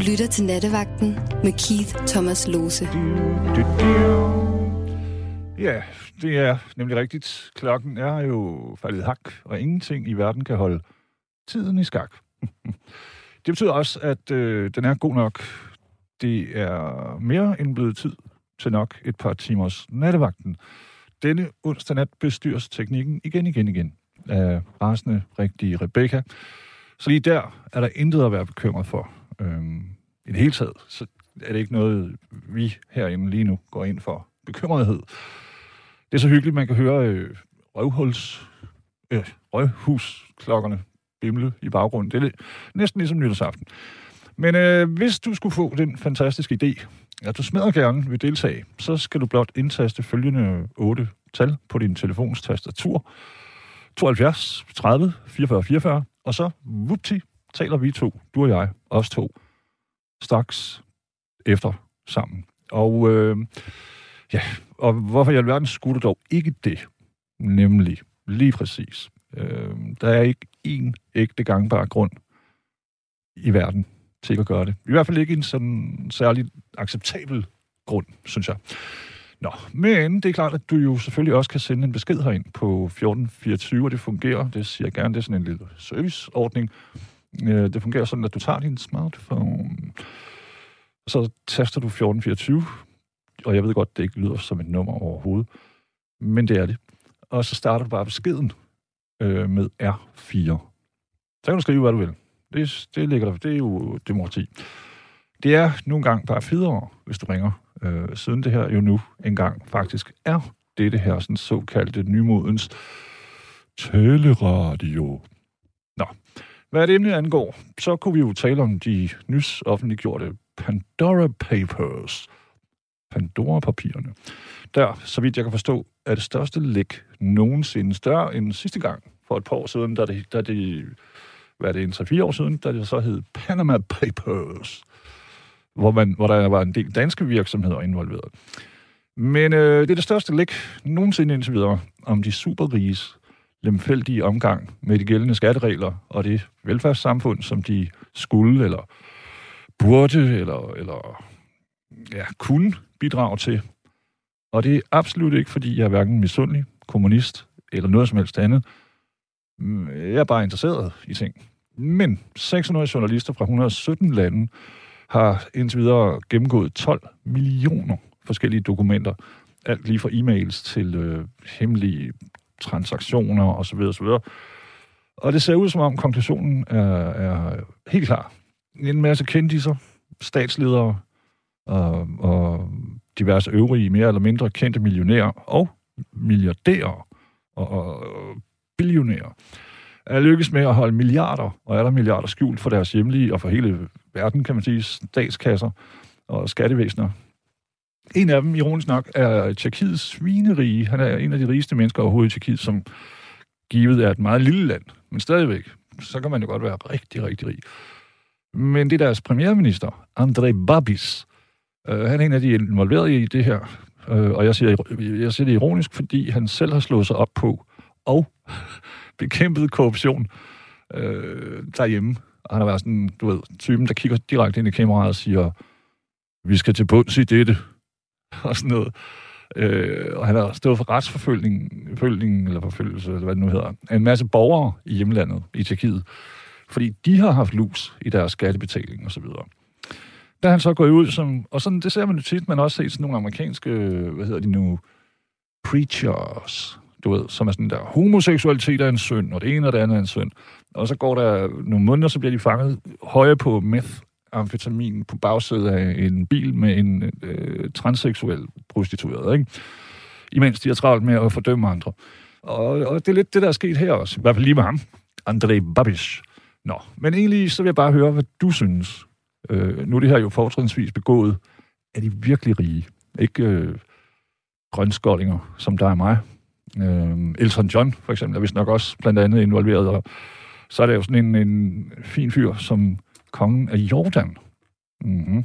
Du lytter til Nattevagten med Keith Thomas Lose. Ja, det er nemlig rigtigt. Klokken er jo faldet hak, og ingenting i verden kan holde tiden i skak. Det betyder også, at øh, den er god nok. Det er mere end blevet tid til nok et par timers nattevagten. Denne onsdag nat bestyres teknikken igen, igen, igen af rasende rigtige Rebecca. Så lige der er der intet at være bekymret for. Øhm, I det hele taget, så er det ikke noget, vi herinde lige nu går ind for bekymrethed. Det er så hyggeligt, man kan høre øh, røvhuls, øh, røvhusklokkerne bimle i baggrunden. Det er næsten ligesom nytårsaften. Men øh, hvis du skulle få den fantastiske idé, at du smadrer gerne vil deltage, så skal du blot indtaste følgende otte tal på din telefons tastatur. 72 30 44 44, og så, vupti, taler vi to, du og jeg, os to, straks efter sammen. Og øh, ja, og hvorfor i alverden skulle du dog ikke det? Nemlig, lige præcis. Øh, der er ikke én ægte gangbar grund i verden til ikke at gøre det. I hvert fald ikke en sådan særlig acceptabel grund, synes jeg. Nå, men det er klart, at du jo selvfølgelig også kan sende en besked herind på 1424, og det fungerer. Det siger jeg gerne, det er sådan en lille serviceordning. Øh, det fungerer sådan, at du tager din smartphone, så taster du 1424, og jeg ved godt, det ikke lyder som et nummer overhovedet, men det er det. Og så starter du bare beskeden øh, med R4. Så kan du skrive, hvad du vil. Det, det ligger der. Det er jo demokrati. Det er nogle gange bare federe, hvis du ringer, øh, siden det her jo nu engang faktisk er det, det her sådan såkaldte nymodens taleradio. Hvad det emne angår, så kunne vi jo tale om de nys offentliggjorte Pandora Papers. Pandora-papirerne. Der, så vidt jeg kan forstå, er det største læk nogensinde større end sidste gang for et par år siden, da det, da det hvad er det, en 3-4 år siden, da det så hed Panama Papers, hvor, man, hvor der var en del danske virksomheder involveret. Men øh, det er det største læk nogensinde indtil videre om de superriges lemfældige omgang med de gældende skatteregler og det velfærdssamfund, som de skulle eller burde eller, eller ja, kunne bidrage til. Og det er absolut ikke, fordi jeg er hverken misundelig, kommunist eller noget som helst andet. Mm, jeg er bare interesseret i ting. Men 600 journalister fra 117 lande har indtil videre gennemgået 12 millioner forskellige dokumenter. Alt lige fra e-mails til øh, hemmelige transaktioner osv. osv. Og det ser ud som om konklusionen er, er helt klar. En masse kendiser, statsledere og, og diverse øvrige mere eller mindre kendte millionærer og milliardærer og, og billionærer er lykkes med at holde milliarder, og aller milliarder skjult for deres hjemlige og for hele verden, kan man sige, statskasser og skattevæsener. En af dem, ironisk nok, er Tjekkiets svinerige. Han er en af de rigeste mennesker overhovedet i Tjekkiet, som givet er et meget lille land. Men stadigvæk, så kan man jo godt være rigtig, rigtig rig. Men det er deres premierminister, Andrej Babis. Øh, han er en af de involverede i det her. Øh, og jeg siger, jeg siger det ironisk, fordi han selv har slået sig op på og bekæmpet korruption øh, derhjemme. Og han har været sådan, du ved, typen, der kigger direkte ind i kameraet og siger, vi skal til bunds i dette, og sådan noget. Øh, og han har stået for retsforfølgning, forfølgning, eller forfølgelse, eller hvad det nu hedder, en masse borgere i hjemlandet, i Tjekkiet, fordi de har haft lus i deres skattebetaling og så videre. Der er han så gået ud som, og sådan, det ser man jo tit, man har også set sådan nogle amerikanske, hvad hedder de nu, preachers, du ved, som er sådan der, homoseksualitet er en synd, og det ene og det andet er en synd. Og så går der nogle måneder, så bliver de fanget høje på meth, amfetamin på bagsædet af en bil med en øh, transseksuel prostitueret, ikke? Imens de har travlt med at fordømme andre. Og, og det er lidt det, der er sket her også. I hvert fald lige med ham. Andrej Babish. Nå, men egentlig så vil jeg bare høre, hvad du synes. Øh, nu er det her jo fortrinsvis begået. Er de virkelig rige? Ikke øh, grønskoldinger, som der er mig, Øh, Elton John, for eksempel, er vist nok også blandt andet involveret. Og så er der jo sådan en, en fin fyr som kongen af Jordan. Mm-hmm.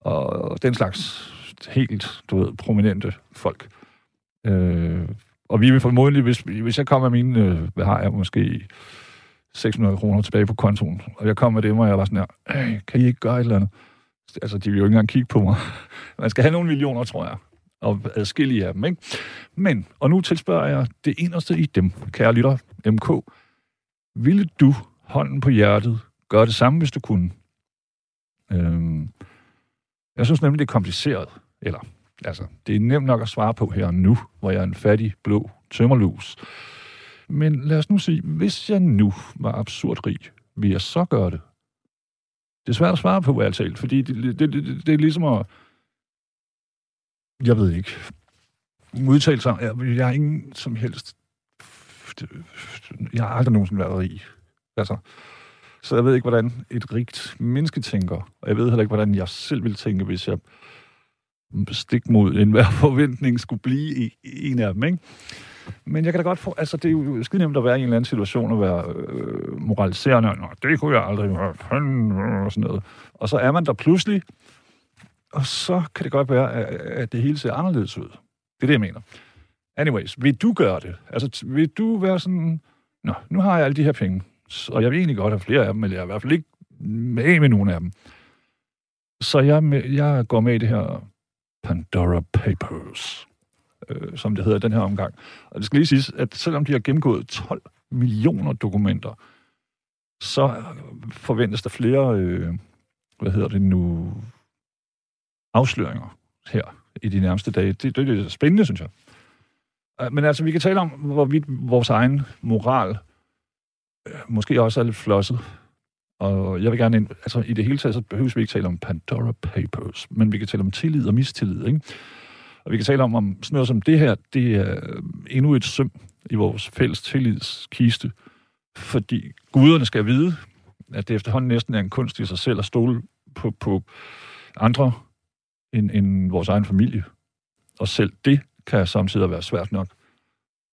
Og den slags helt, du ved, prominente folk. Øh, og vi vil formodentlig, hvis, hvis jeg kommer med mine, øh, hvad har jeg måske, 600 kroner tilbage på kontoen. Og jeg kommer med dem, og jeg var sådan her, kan I ikke gøre et eller andet? Altså, de vil jo ikke engang kigge på mig. Man skal have nogle millioner, tror jeg. Og adskillige af dem, ikke? Men, og nu tilspørger jeg det eneste i dem, kære lytter, MK. Ville du, hånden på hjertet, gøre det samme, hvis du kunne? Øhm, jeg synes nemlig, det er kompliceret. Eller, altså, det er nemt nok at svare på her nu, hvor jeg er en fattig, blå tømmerlus. Men lad os nu sige, hvis jeg nu var absurd rig, vil jeg så gøre det? Det er svært at svare på, ærligt talt, fordi det, det, det, det er ligesom at... Jeg ved ikke. Udtalelser. Jeg, jeg er ingen som helst... Jeg har aldrig nogensinde været rig. Altså, så jeg ved ikke, hvordan et rigt menneske tænker. Og jeg ved heller ikke, hvordan jeg selv vil tænke, hvis jeg stik mod enhver forventning skulle blive en af dem, ikke? Men jeg kan da godt få, altså det er jo skide nemt at være i en eller anden situation og være øh, moraliserende, Nå, det kunne jeg aldrig, og sådan noget. Og så er man der pludselig, og så kan det godt være, at det hele ser anderledes ud. Det er det, jeg mener. Anyways, vil du gøre det? Altså, vil du være sådan, nå, nu har jeg alle de her penge, og jeg vil egentlig godt have flere af dem, men jeg er i hvert fald ikke med med nogen af dem. Så jeg, jeg går med i det her Pandora Papers øh, som det hedder den her omgang. Og det skal lige siges, at selvom de har gennemgået 12 millioner dokumenter, så forventes der flere, øh, hvad hedder det nu, afsløringer her i de nærmeste dage. Det, det, det er spændende, synes jeg. Øh, men altså, vi kan tale om, hvorvidt vores egen moral måske også er lidt flosset. Og jeg vil gerne ind, altså i det hele taget, så behøver vi ikke tale om Pandora Papers, men vi kan tale om tillid og mistillid, ikke? Og vi kan tale om, om sådan noget som det her, det er øh, endnu et søm i vores fælles tillidskiste, fordi guderne skal vide, at det efterhånden næsten er en kunst i sig selv at stole på, på andre end, end vores egen familie. Og selv det kan samtidig være svært nok.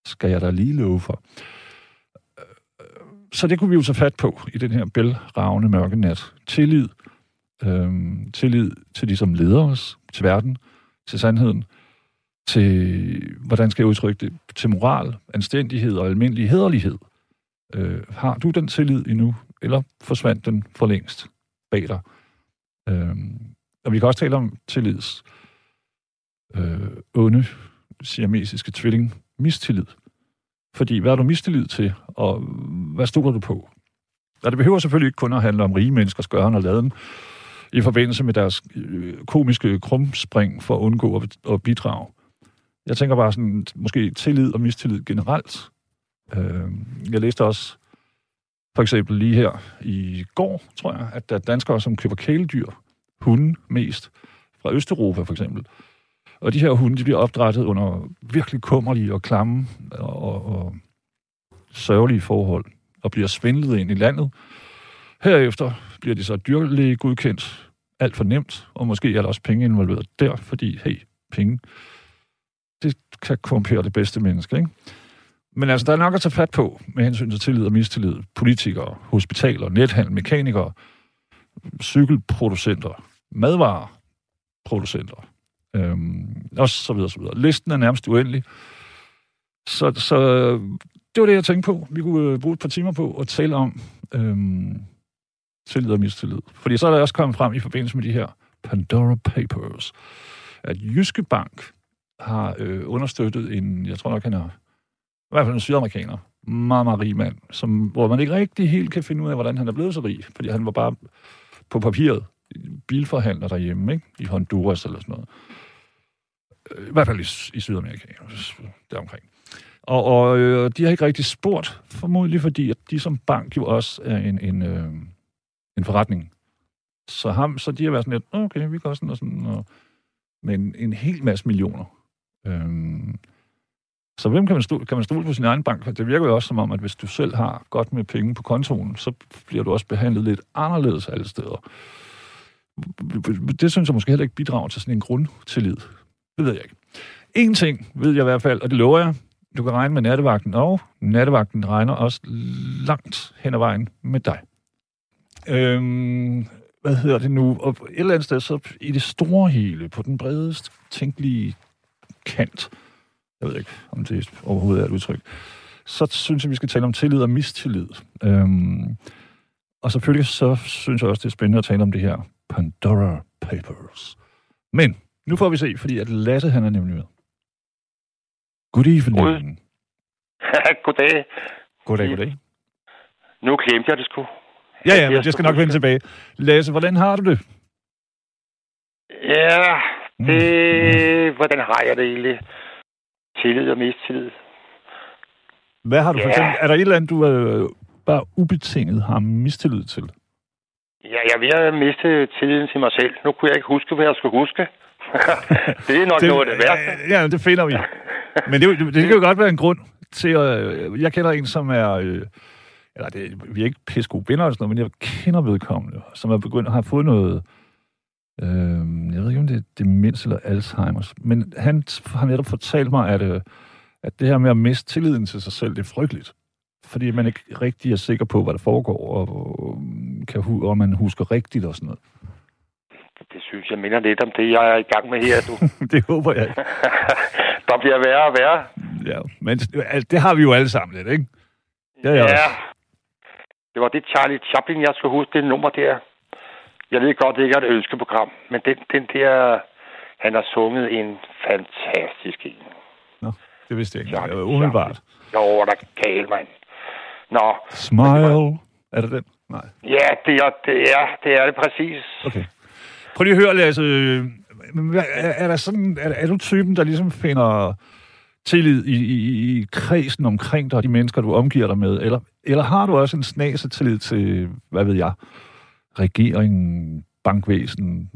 Skal jeg da lige love for. Så det kunne vi jo tage fat på i den her bælragende mørke nat. Tillid. Øhm, tillid til de, som leder os, til verden, til sandheden, til, hvordan skal jeg udtrykke det, til moral, anstændighed og almindelig hederlighed. Øh, har du den tillid endnu, eller forsvandt den for længst bag dig? Øh, og vi kan også tale om tillids øh, onde siamesiske tvilling, mistillid. Fordi hvad er du mistillid til, og hvad stoler du på? Og det behøver selvfølgelig ikke kun at handle om rige menneskers gøren og laden, i forbindelse med deres øh, komiske krumspring for at undgå at, at bidrage. Jeg tænker bare sådan, måske tillid og mistillid generelt. Øhm, jeg læste også for eksempel lige her i går, tror jeg, at der er danskere, som køber kæledyr, hunde mest, fra Østeuropa for eksempel. Og de her hunde, de bliver opdrettet under virkelig kummerlige og klamme og, og, og sørgelige forhold, og bliver svindlet ind i landet. Herefter bliver de så dyrlæge godkendt, alt for nemt, og måske er der også penge involveret der, fordi, hey, penge, det kan korrumpere det bedste menneske, ikke? Men altså, der er nok at tage fat på med hensyn til tillid og mistillid. Politikere, hospitaler, nethandel, mekanikere, cykelproducenter, madvareproducenter, øhm, og så videre, så videre. Listen er nærmest uendelig. Så, så det var det, jeg tænkte på. Vi kunne øh, bruge et par timer på at tale om øhm, tillid og mistillid. Fordi så er der også kommet frem i forbindelse med de her Pandora Papers, at Jyske Bank har øh, understøttet en, jeg tror nok, han er i hvert fald en sydamerikaner, meget, meget rig mand, som, hvor man ikke rigtig helt kan finde ud af, hvordan han er blevet så rig, fordi han var bare på papiret bilforhandler derhjemme, ikke? i Honduras eller sådan noget. I hvert fald i, i Sydamerika, deromkring. Og, og øh, de har ikke rigtig spurgt, formodentlig fordi, at de som bank jo også er en, en, øh, en forretning. Så, ham, så de har været sådan lidt, okay, vi gør sådan og sådan, og, men en, en hel masse millioner. Øhm, så hvem kan man, stole, kan man stole på sin egen bank? Det virker jo også som om, at hvis du selv har godt med penge på kontoen, så bliver du også behandlet lidt anderledes alle steder. Det synes jeg måske heller ikke bidrager til sådan en grundtillid. Det ved jeg ikke. En ting ved jeg i hvert fald, og det lover jeg, du kan regne med nattevagten, og nattevagten regner også langt hen ad vejen med dig. Øhm, hvad hedder det nu? Og et eller andet sted, så i det store hele, på den bredest tænkelige kant, jeg ved ikke, om det overhovedet er et udtryk, så synes jeg, vi skal tale om tillid og mistillid. Øhm, og selvfølgelig så synes jeg også, det er spændende at tale om det her Pandora Papers. Men nu får vi se, fordi at Lasse han er nemlig med. Good evening. goddag. Goddag, goddag. Nu glemte jeg det sgu. Ja, ja, men det skal nok vende tilbage. Lasse, hvordan har du det? Ja, det... Mm. Hvordan har jeg det egentlig? Tillid og mistillid. Hvad har du for Ja. eksempel... Er der et eller andet, du øh, bare ubetinget har mistillid til? Ja, jeg er ved at miste tilliden til mig selv. Nu kunne jeg ikke huske, hvad jeg skulle huske. det er nok det, noget af det værste. Ja, ja, det finder vi. Men det, det, det kan jo godt være en grund til at... Øh, jeg kender en, som er... Øh, eller det, vi er ikke pisse gode venner eller sådan noget, men jeg kender vedkommende, som er begyndt at have fået noget... Øh, jeg ved ikke, om det er demens eller Alzheimer's, men han har netop fortalt mig, at, øh, at det her med at miste tilliden til sig selv, det er frygteligt. Fordi man ikke rigtig er sikker på, hvad der foregår, og, og, kan, hu- og man husker rigtigt og sådan noget. Det synes jeg minder lidt om det, jeg er i gang med her. Du. det håber jeg ikke. Der bliver værre og værre. Ja, men det har vi jo alle sammen lidt, ikke? Ja, ja. ja. Det var det Charlie Chaplin, jeg skulle huske, det nummer der. Jeg ved godt, det ikke er et ønskeprogram, men den, den der, han har sunget en fantastisk en. Nå, det vidste jeg ikke. Charlie Ja, umiddelbart. Jo, der er gal, mand. Nå, Smile. Er det den? Nej. ja, det er det, er, det, er det præcis. Okay. Prøv lige at høre, Lasse. hvad- Er, er, der sådan, er, er du typen, der ligesom finder tillid i, i, i kredsen omkring dig og de mennesker, du omgiver dig med? Eller, eller har du også en snase tillid til, hvad ved jeg, regeringen, bankvæsen,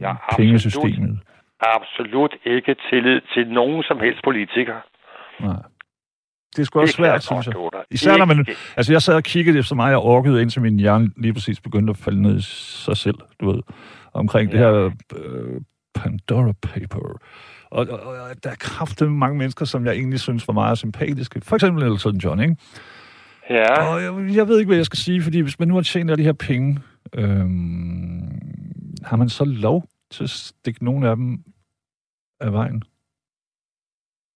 Ja, absolut. pengesystemet? Absolut ikke tillid til nogen som helst politiker. Nej. Det er sgu også svært, synes jeg. Især når man, altså jeg sad og kiggede efter mig, jeg orkede, indtil min hjerne lige præcis begyndte at falde ned i sig selv, du ved, omkring ja. det her øh, Pandora Paper. Og, og, og der er kraftigt mange mennesker, som jeg egentlig synes var meget sympatiske. For eksempel Elton John, ikke? Ja, Og jeg, jeg ved ikke, hvad jeg skal sige, fordi hvis man nu har tjent alle de her penge, øhm, har man så lov til at stikke nogle af dem af vejen?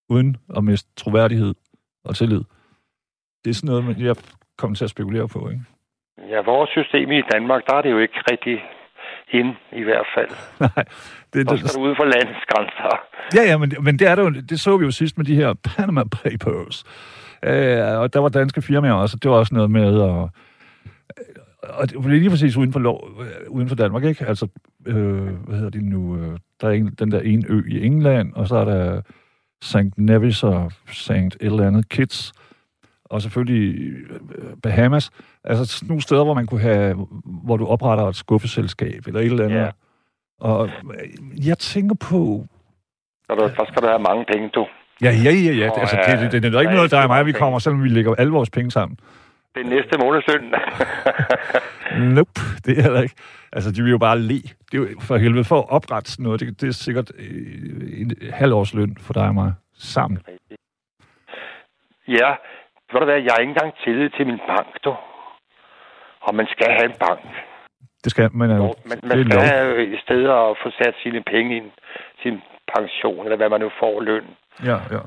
Uden at miste troværdighed og tillid. Det er sådan noget, jeg kommer til at spekulere på, ikke? ja, vores system i Danmark, der er det jo ikke rigtig ind i hvert fald. Nej, det, det, skal du ud for landets grænser. ja, ja, men, men det er det jo, det så vi jo sidst med de her Panama Papers. Øh, og der var danske firmaer også, og det var også noget med at... Og det var lige præcis uden for, lov, øh, uden for Danmark, ikke? Altså, øh, hvad hedder det nu? Øh, der er en, den der ene ø i England, og så er der St. Nevis og St. et eller andet Kitts, og selvfølgelig øh, Bahamas. Altså nogle steder, hvor man kunne have, hvor du opretter et skuffeselskab, eller et eller andet. Ja. Og øh, jeg tænker på, Så der, der skal du have mange penge, du. Ja, ja, ja, ja. Altså, ja. det, det, det, det er ikke noget, der er mig, vi kommer, selvom vi lægger alle vores penge sammen. Det er næste månedsløn. Nope, det er heller ikke. Altså, de vil jo bare le. Det er jo for helvede for at oprette sådan noget. Det, det er sikkert øh, en halv års løn for dig og mig sammen. ja, ved du hvad, jeg har ikke engang tillid til min bank, du. Og man skal have en bank. Det skal man, Jo, jo, man, man skal lov. have et sted at få sat sine penge ind, sin pension, eller hvad man nu får løn. Ja, ja.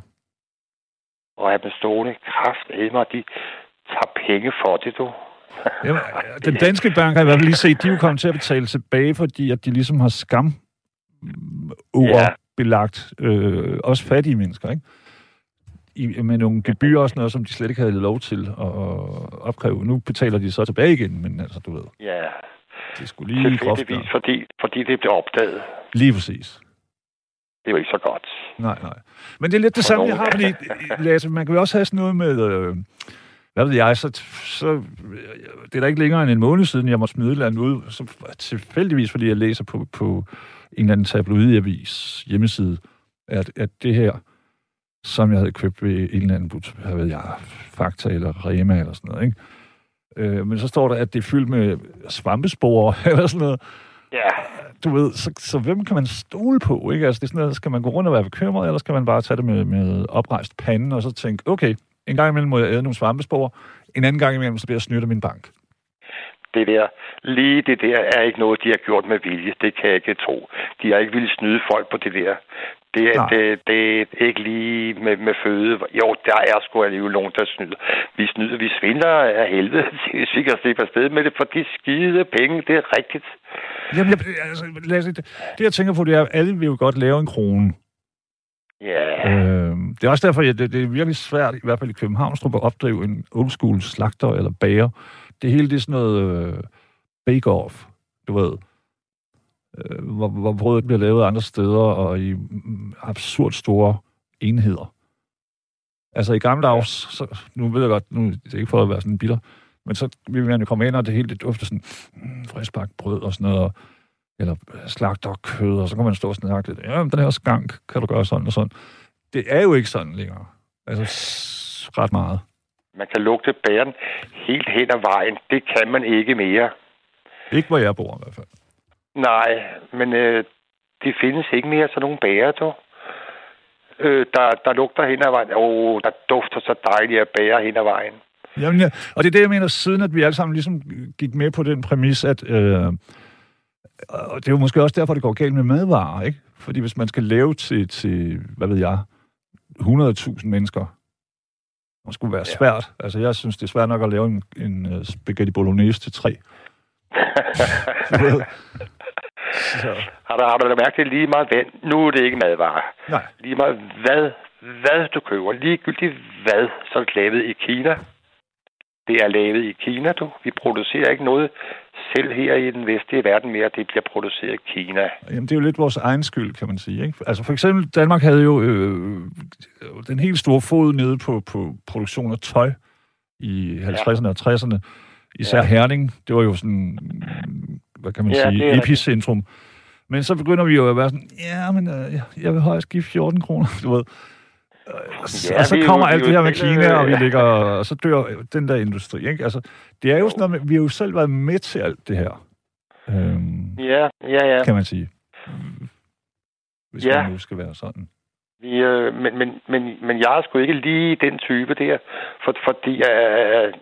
Og at man stående kraft af mig, de tager penge for det, du. Jamen, den danske bank har jeg i hvert fald lige set, de er jo kommet til at betale tilbage, fordi at de ligesom har skam Ja. belagt øh, også fattige mennesker, ikke? I, med nogle gebyrer og sådan noget, som de slet ikke havde lov til at opkræve. Nu betaler de så tilbage igen, men altså, du ved, Ja, det skulle lige tilfældigvis, fordi, fordi det blev opdaget. Lige præcis. Det var ikke så godt. Nej, nej. Men det er lidt det For samme, jeg nogen. har, fordi, Lasse, man kan jo også have sådan noget med, øh, hvad ved jeg, så, så det er da ikke længere end en måned siden, jeg måtte smide et eller andet ud, så tilfældigvis, fordi jeg læser på, på en eller anden tabloidavis hjemmeside, at, at det her, som jeg havde købt ved en eller anden but, hvad ved jeg, Fakta eller Rema eller sådan noget, ikke? Øh, men så står der, at det er fyldt med svampesporer eller sådan noget Ja, du ved, så, så hvem kan man stole på, ikke? Altså, det er sådan noget, skal man gå rundt og være bekymret, eller skal man bare tage det med, med oprejst pande, og så tænke, okay, en gang imellem må jeg æde nogle svampespor, en anden gang imellem, så bliver jeg snydt af min bank. Det der, lige det der er ikke noget, de har gjort med vilje. Det kan jeg ikke tro. De har ikke ville snyde folk på det der. Det er, det, det er ikke lige med, med føde. Jo, der er sgu alligevel nogen, der snyder. Vi snyder, vi svindler af helvede, hvis vi kan slippe afsted med det, for de skide penge, det er rigtigt. Jamen, altså, lad os, det, det, jeg tænker på, det er, at alle vil jo godt lave en krone. Ja. Øh, det er også derfor, at det, det er virkelig svært, i hvert fald i Københavnstrup, at opdrive en old school slagter eller bager. Det hele det er sådan noget øh, bake-off, du ved. Øh, hvor, hvor brødet bliver lavet andre steder, og i mm, absurd store enheder. Altså i gamle dage, så, nu ved jeg godt, nu det er ikke for at være sådan en bitter, men så vil man jo komme ind, og det hele det dufter sådan mm, friskbagt brød og sådan noget, og eller slagter kød, og så kan man stå og snakke lidt. Ja, den her skank, kan du gøre sådan og sådan. Det er jo ikke sådan længere. Altså, ret meget. Man kan lugte bæren helt hen ad vejen. Det kan man ikke mere. Ikke hvor jeg bor i hvert fald. Nej, men øh, det findes ikke mere sådan nogle bærer, du. Øh, der, der lugter hen ad vejen. Åh, oh, der dufter så dejligt af bære hen ad vejen. Jamen, ja. Og det er det, jeg mener, siden at vi alle sammen ligesom gik med på den præmis, at øh, og det er jo måske også derfor, det går galt med madvarer, ikke? Fordi hvis man skal lave til, til hvad ved jeg, 100.000 mennesker, det skulle være svært. Altså, jeg synes, det er svært nok at lave en, en uh, spaghetti bolognese til tre. Så. Har du, har du mærket det lige meget vand? Nu er det ikke madvarer. Nej. Lige meget hvad, hvad du køber, ligegyldigt hvad, så er lavet i Kina. Det er lavet i Kina, du. Vi producerer ikke noget selv her i den vestlige verden mere. Det bliver produceret i Kina. Jamen, det er jo lidt vores egen skyld, kan man sige. Ikke? Altså for eksempel, Danmark havde jo øh, den helt store fod nede på, på produktion af tøj i 50'erne ja. og 60'erne. Især ja. Herning, det var jo sådan, hvad kan man ja, sige, epicentrum. Men så begynder vi jo at være sådan, ja, men øh, jeg vil højst give 14 kroner, du ved. Ja, og så kommer jo, alt det her med Kina, og vi ligger, og så dør den der industri, ikke? Altså, det er jo sådan noget vi har jo selv været med til alt det her. Øhm, ja, ja, ja. Kan man sige. Hvis ja. man nu skal være sådan. Vi, øh, men, men, men, men jeg er sgu ikke lige den type der, for, fordi øh,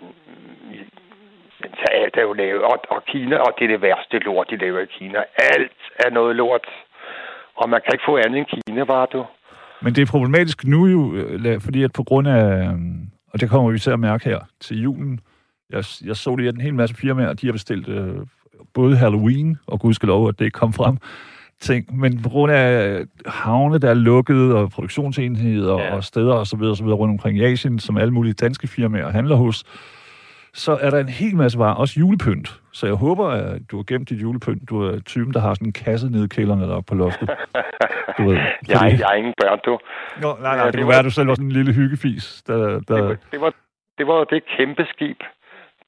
alt er jo lavet, og, og Kina, og det er det værste lort, de laver i Kina. Alt er noget lort, og man kan ikke få andet end Kina, bare du. Men det er problematisk nu jo, øh, fordi at på grund af, øhm, og det kommer vi til at mærke her til julen, jeg, jeg så det, at en hel masse firmaer, de har bestilt øh, både Halloween, og gudskelov, at det ikke kom frem, ting, men på grund af havne, der er lukket, og produktionsenheder ja. og steder osv. Og så videre rundt omkring i Asien, som alle mulige danske firmaer handler hos, så er der en hel masse varer, også julepynt. Så jeg håber, at du har gemt dit julepynt. Du er typen, der har sådan en kasse nede i kælderne der på loftet. Du ved, fordi... jeg, jeg har ingen børn, du. Nå, nej, nej, ja, det, det var... være, at du selv var sådan en lille hyggefis. Der, der... Det, var, det, var, det var det kæmpe skib,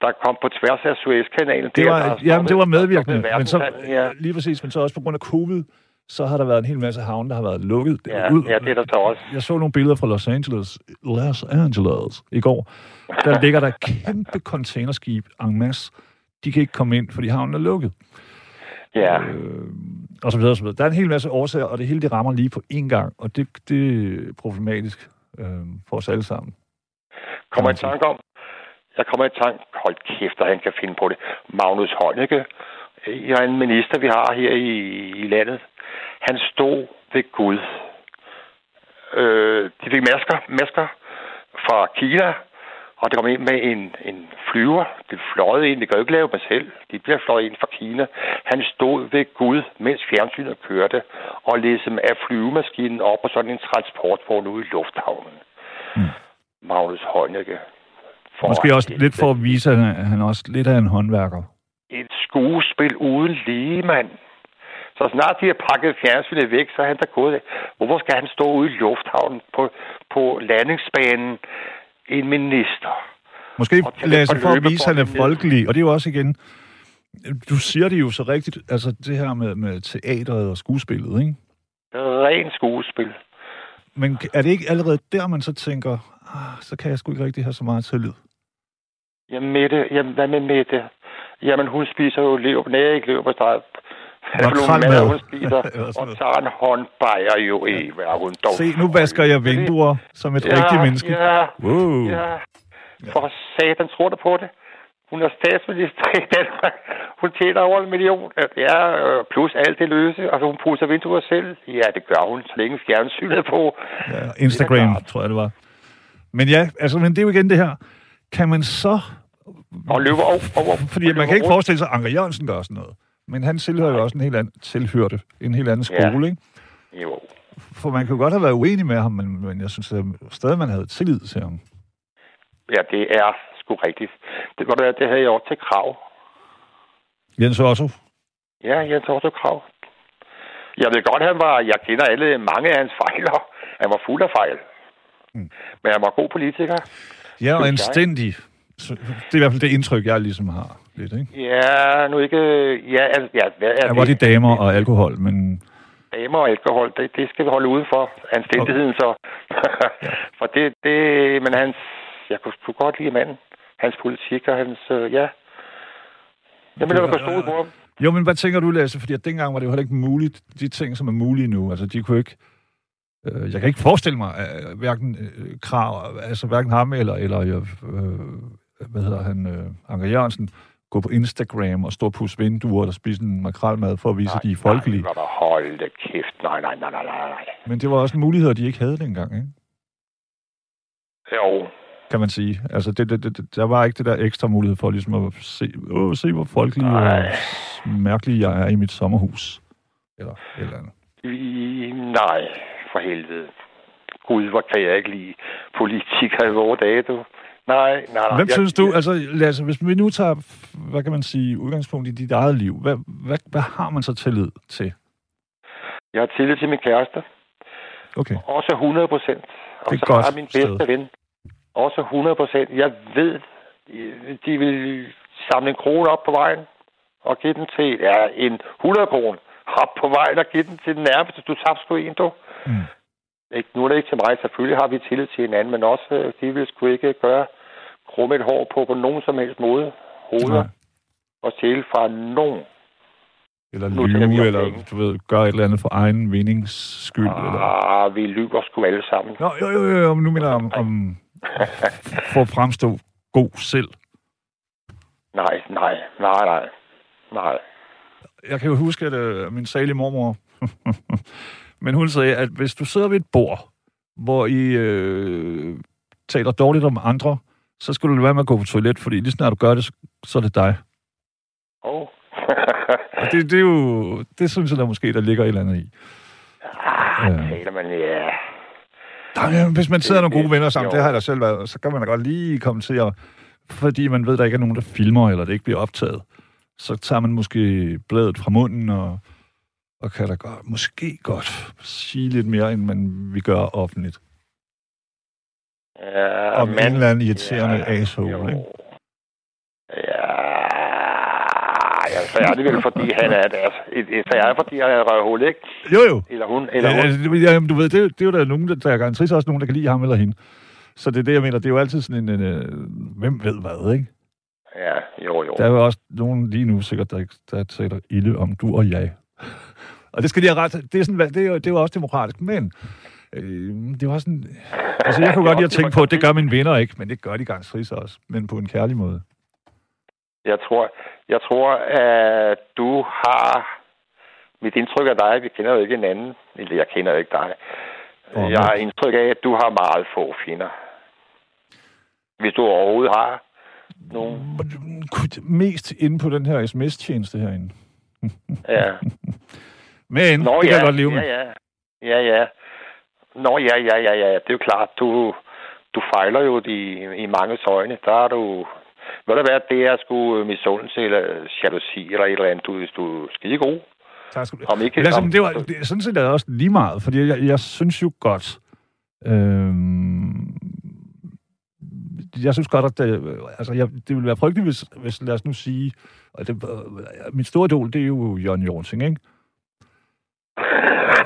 der kom på tværs af Suezkanalen. Det var, der, jamen, det var medvirkende, men så, ja. lige præcis, men så også på grund af covid, så har der været en hel masse havne, der har været lukket. Ja, ud. ja det er der så også. Jeg så nogle billeder fra Los Angeles, Los Angeles i går. Der ligger der kæmpe containerskib en masse. De kan ikke komme ind, fordi havnen er lukket. Ja. Øh, og så videre, og så videre. Der er en hel masse årsager, og det hele det rammer lige på én gang, og det, det er problematisk øh, for os alle sammen. Kommer i tanke om, jeg kommer i tanke, hold kæft, at han kan finde på det, Magnus Heunicke, jeg er en minister, vi har her i, i landet. Han stod ved Gud. Øh, de fik masker, masker fra Kina, og det kom ind med en, en flyver. Det fløjede ind. Det kan jo ikke lave mig selv. De bliver fløjet ind fra Kina. Han stod ved Gud, mens fjernsynet kørte, og læste af flyvemaskinen op på sådan en transportvogn ude i lufthavnen. Mm. Magnus Heunicke. Måske også lidt for at vise, at han også lidt af en håndværker. Et skuespil uden lige, mand. Så snart de har pakket fjernsynet væk, så er han der gået. Hvorfor skal han stå ude i lufthavnen på, på landingsbanen en minister. Måske sig for at vise, at han er folkelig, og det er jo også igen, du siger det jo så rigtigt, altså det her med, med teateret og skuespillet, ikke? Ren skuespil. Men er det ikke allerede der, man så tænker, ah, så kan jeg sgu ikke rigtig have så meget tillid? Jamen Mette, jamen hvad med Mette? Jamen hun spiser jo lev, nej ikke lev på stræt. Makrelmad. Hun spiser, og tager en håndbajer jo i, hvad hun dog. Se, nu vasker jeg vinduer som et ja, rigtigt menneske. Ja, wow. ja. For satan, tror du på det? Hun er statsminister i Danmark. Hun tjener over en million. Det er øh, plus alt det løse. Altså, hun pusser vinduer selv. Ja, det gør hun, så længe fjernsynet på. Ja, Instagram, tror jeg, det var. Men ja, altså, men det er jo igen det her. Kan man så... Og løber over... over Fordi man kan ikke forestille sig, at Anker Jørgensen gør sådan noget. Men han tilhører jo også en helt anden, tilhørte en helt anden skole, Ja. ikke? Jo. For man kan jo godt have været uenig med ham, men, men jeg synes at stadig, man havde tillid til ham. Ja, det er sgu rigtigt. Det går da, det havde jeg også til krav. Jens Otto. Ja, Jens Otto Krav. Jeg ved godt, han var... Jeg kender alle mange af hans fejler. Han var fuld af fejl. Mm. Men han var god politiker. Ja, og anstændig. Det er i hvert fald det indtryk, jeg ligesom har lidt, ikke? Ja, nu ikke... Ja, altså, ja, hvad er Der var de det? damer og alkohol, men Damer og alkohol, det, det skal vi holde uden for. Anstændigheden så. for det, det... Men hans... Jeg kunne, kunne godt lide manden. Hans politik og hans... Øh, ja. Jeg vil da stole på ham. Jo, men hvad tænker du, Lasse? Fordi at dengang var det jo heller ikke muligt, de ting, som er mulige nu. Altså, de kunne ikke... Øh, jeg kan ikke forestille mig, at hverken øh, krav, altså hverken ham eller, eller øh, hvad hedder han, øh, Anker Jørgensen, gå på Instagram og stå og pusse vinduer og spise en makrelmad for at vise, at de er folkelige. Nej, nej, hold da kæft. Nej, nej, nej, nej, nej, nej. Men det var også en mulighed, de ikke havde dengang, ikke? Jo, kan man sige. Altså, det, det, det, der var ikke det der ekstra mulighed for ligesom at se, åh, se hvor folkelig Nej. og mærkelig jeg er i mit sommerhus. Eller et eller andet. I, nej, for helvede. Gud, hvor kan jeg ikke lide politikere i vores dage, du. Nej, nej, nej. Hvem jeg, synes du, altså Lasse, hvis vi nu tager, hvad kan man sige, udgangspunkt i dit eget liv, hvad, hvad, hvad har man så tillid til? Jeg har tillid til min kæreste. Okay. Også 100 procent. Og så har jeg min bedste sted. ven. Også 100 procent. Jeg ved, de vil samle en krone op på vejen og give den til ja, en 100 kroner op på vejen og give den til den nærmeste. Du tabte sgu en, du. Mm. Ikke, nu er det ikke til mig. Selvfølgelig har vi tillid til hinanden, men også, øh, de vil sgu ikke gøre krumme et hår på på nogen som helst måde. Hoveder Nej. og stjæle fra nogen. Eller Nu lyve, eller du ved, gøre et eller andet for egen vindings skyld. Eller... Ah, vi lyver sgu alle sammen. Nå, jo, jo, jo, jo, nu mener jeg om, om for at fremstå god selv. Nej, nej, nej, nej. Nej. jeg kan jo huske, at øh, min salige mormor, men hun sagde, at hvis du sidder ved et bord, hvor I øh, taler dårligt om andre, så skal du være med at gå på toilet, fordi lige snart du gør det, så, er det dig. Oh. Det, det er jo, det synes jeg der måske, der ligger et eller andet i. ah, Ja. taler man, ja. Der, er- hvis man sidder nogle gode venner sammen, Jo. det har jeg da selv været, så kan man da godt lige komme til at, fordi man ved, der ikke er nogen, der filmer, eller det ikke bliver optaget, så tager man måske bladet fra munden, og, og kan da godt, måske godt sige lidt mere, end man vil gøre offentligt. Ja Om en eller anden irriterende ja, asshole, jo. ikke? Ja, ja, så er det vel, fordi han er deres... Så er fordi han er røvhul, ikke? Jo, jo. Eller hun, eller Ja, hun. altså, det- jamen, du ved, det, er det er jo der nogen, der, der er garanteret også nogen, der kan lide ham eller hende. Så det er det, jeg mener. Det er jo altid sådan en, en øh, hvem ved hvad, ikke? Ja, jo, jo. Der er jo også nogen lige nu sikkert, der, ikke- der taler ilde om du og jeg. og det skal de have ret det er, sådan, det er, jo, det er jo også demokratisk, men øh, det også sådan... Altså, jeg kunne godt lide at tænke på, at det gør mine venner ikke, men det gør de garanteret også, men på en kærlig måde. Jeg tror, jeg tror, at du har... Mit indtryk af dig, vi kender jo ikke hinanden. Eller jeg kender jo ikke dig. Åh, jeg har indtryk af, at du har meget få fjender. Hvis du overhovedet har nogen. Mest inde på den her sms-tjeneste herinde. Ja. Men Nå, det kan ja, jeg godt leve med. ja, ja. Ja, ja. Nå, ja, ja, ja, ja. Det er jo klart, du, du fejler jo i, i mange øjne. Der er du... Ved du hvad, det er sgu misundelse eller jalousi eller et eller andet. Du, du er skide god. Tak skal du Om ikke... Lad os, om, det var, det, sådan set er det også lige meget, fordi jeg, jeg synes jo godt, øhm, jeg synes godt, at det, altså, jeg, det ville være frygteligt, hvis, hvis lad os nu sige, og det, øh, mit store idol, det er jo Jørgen Jornsing, ikke?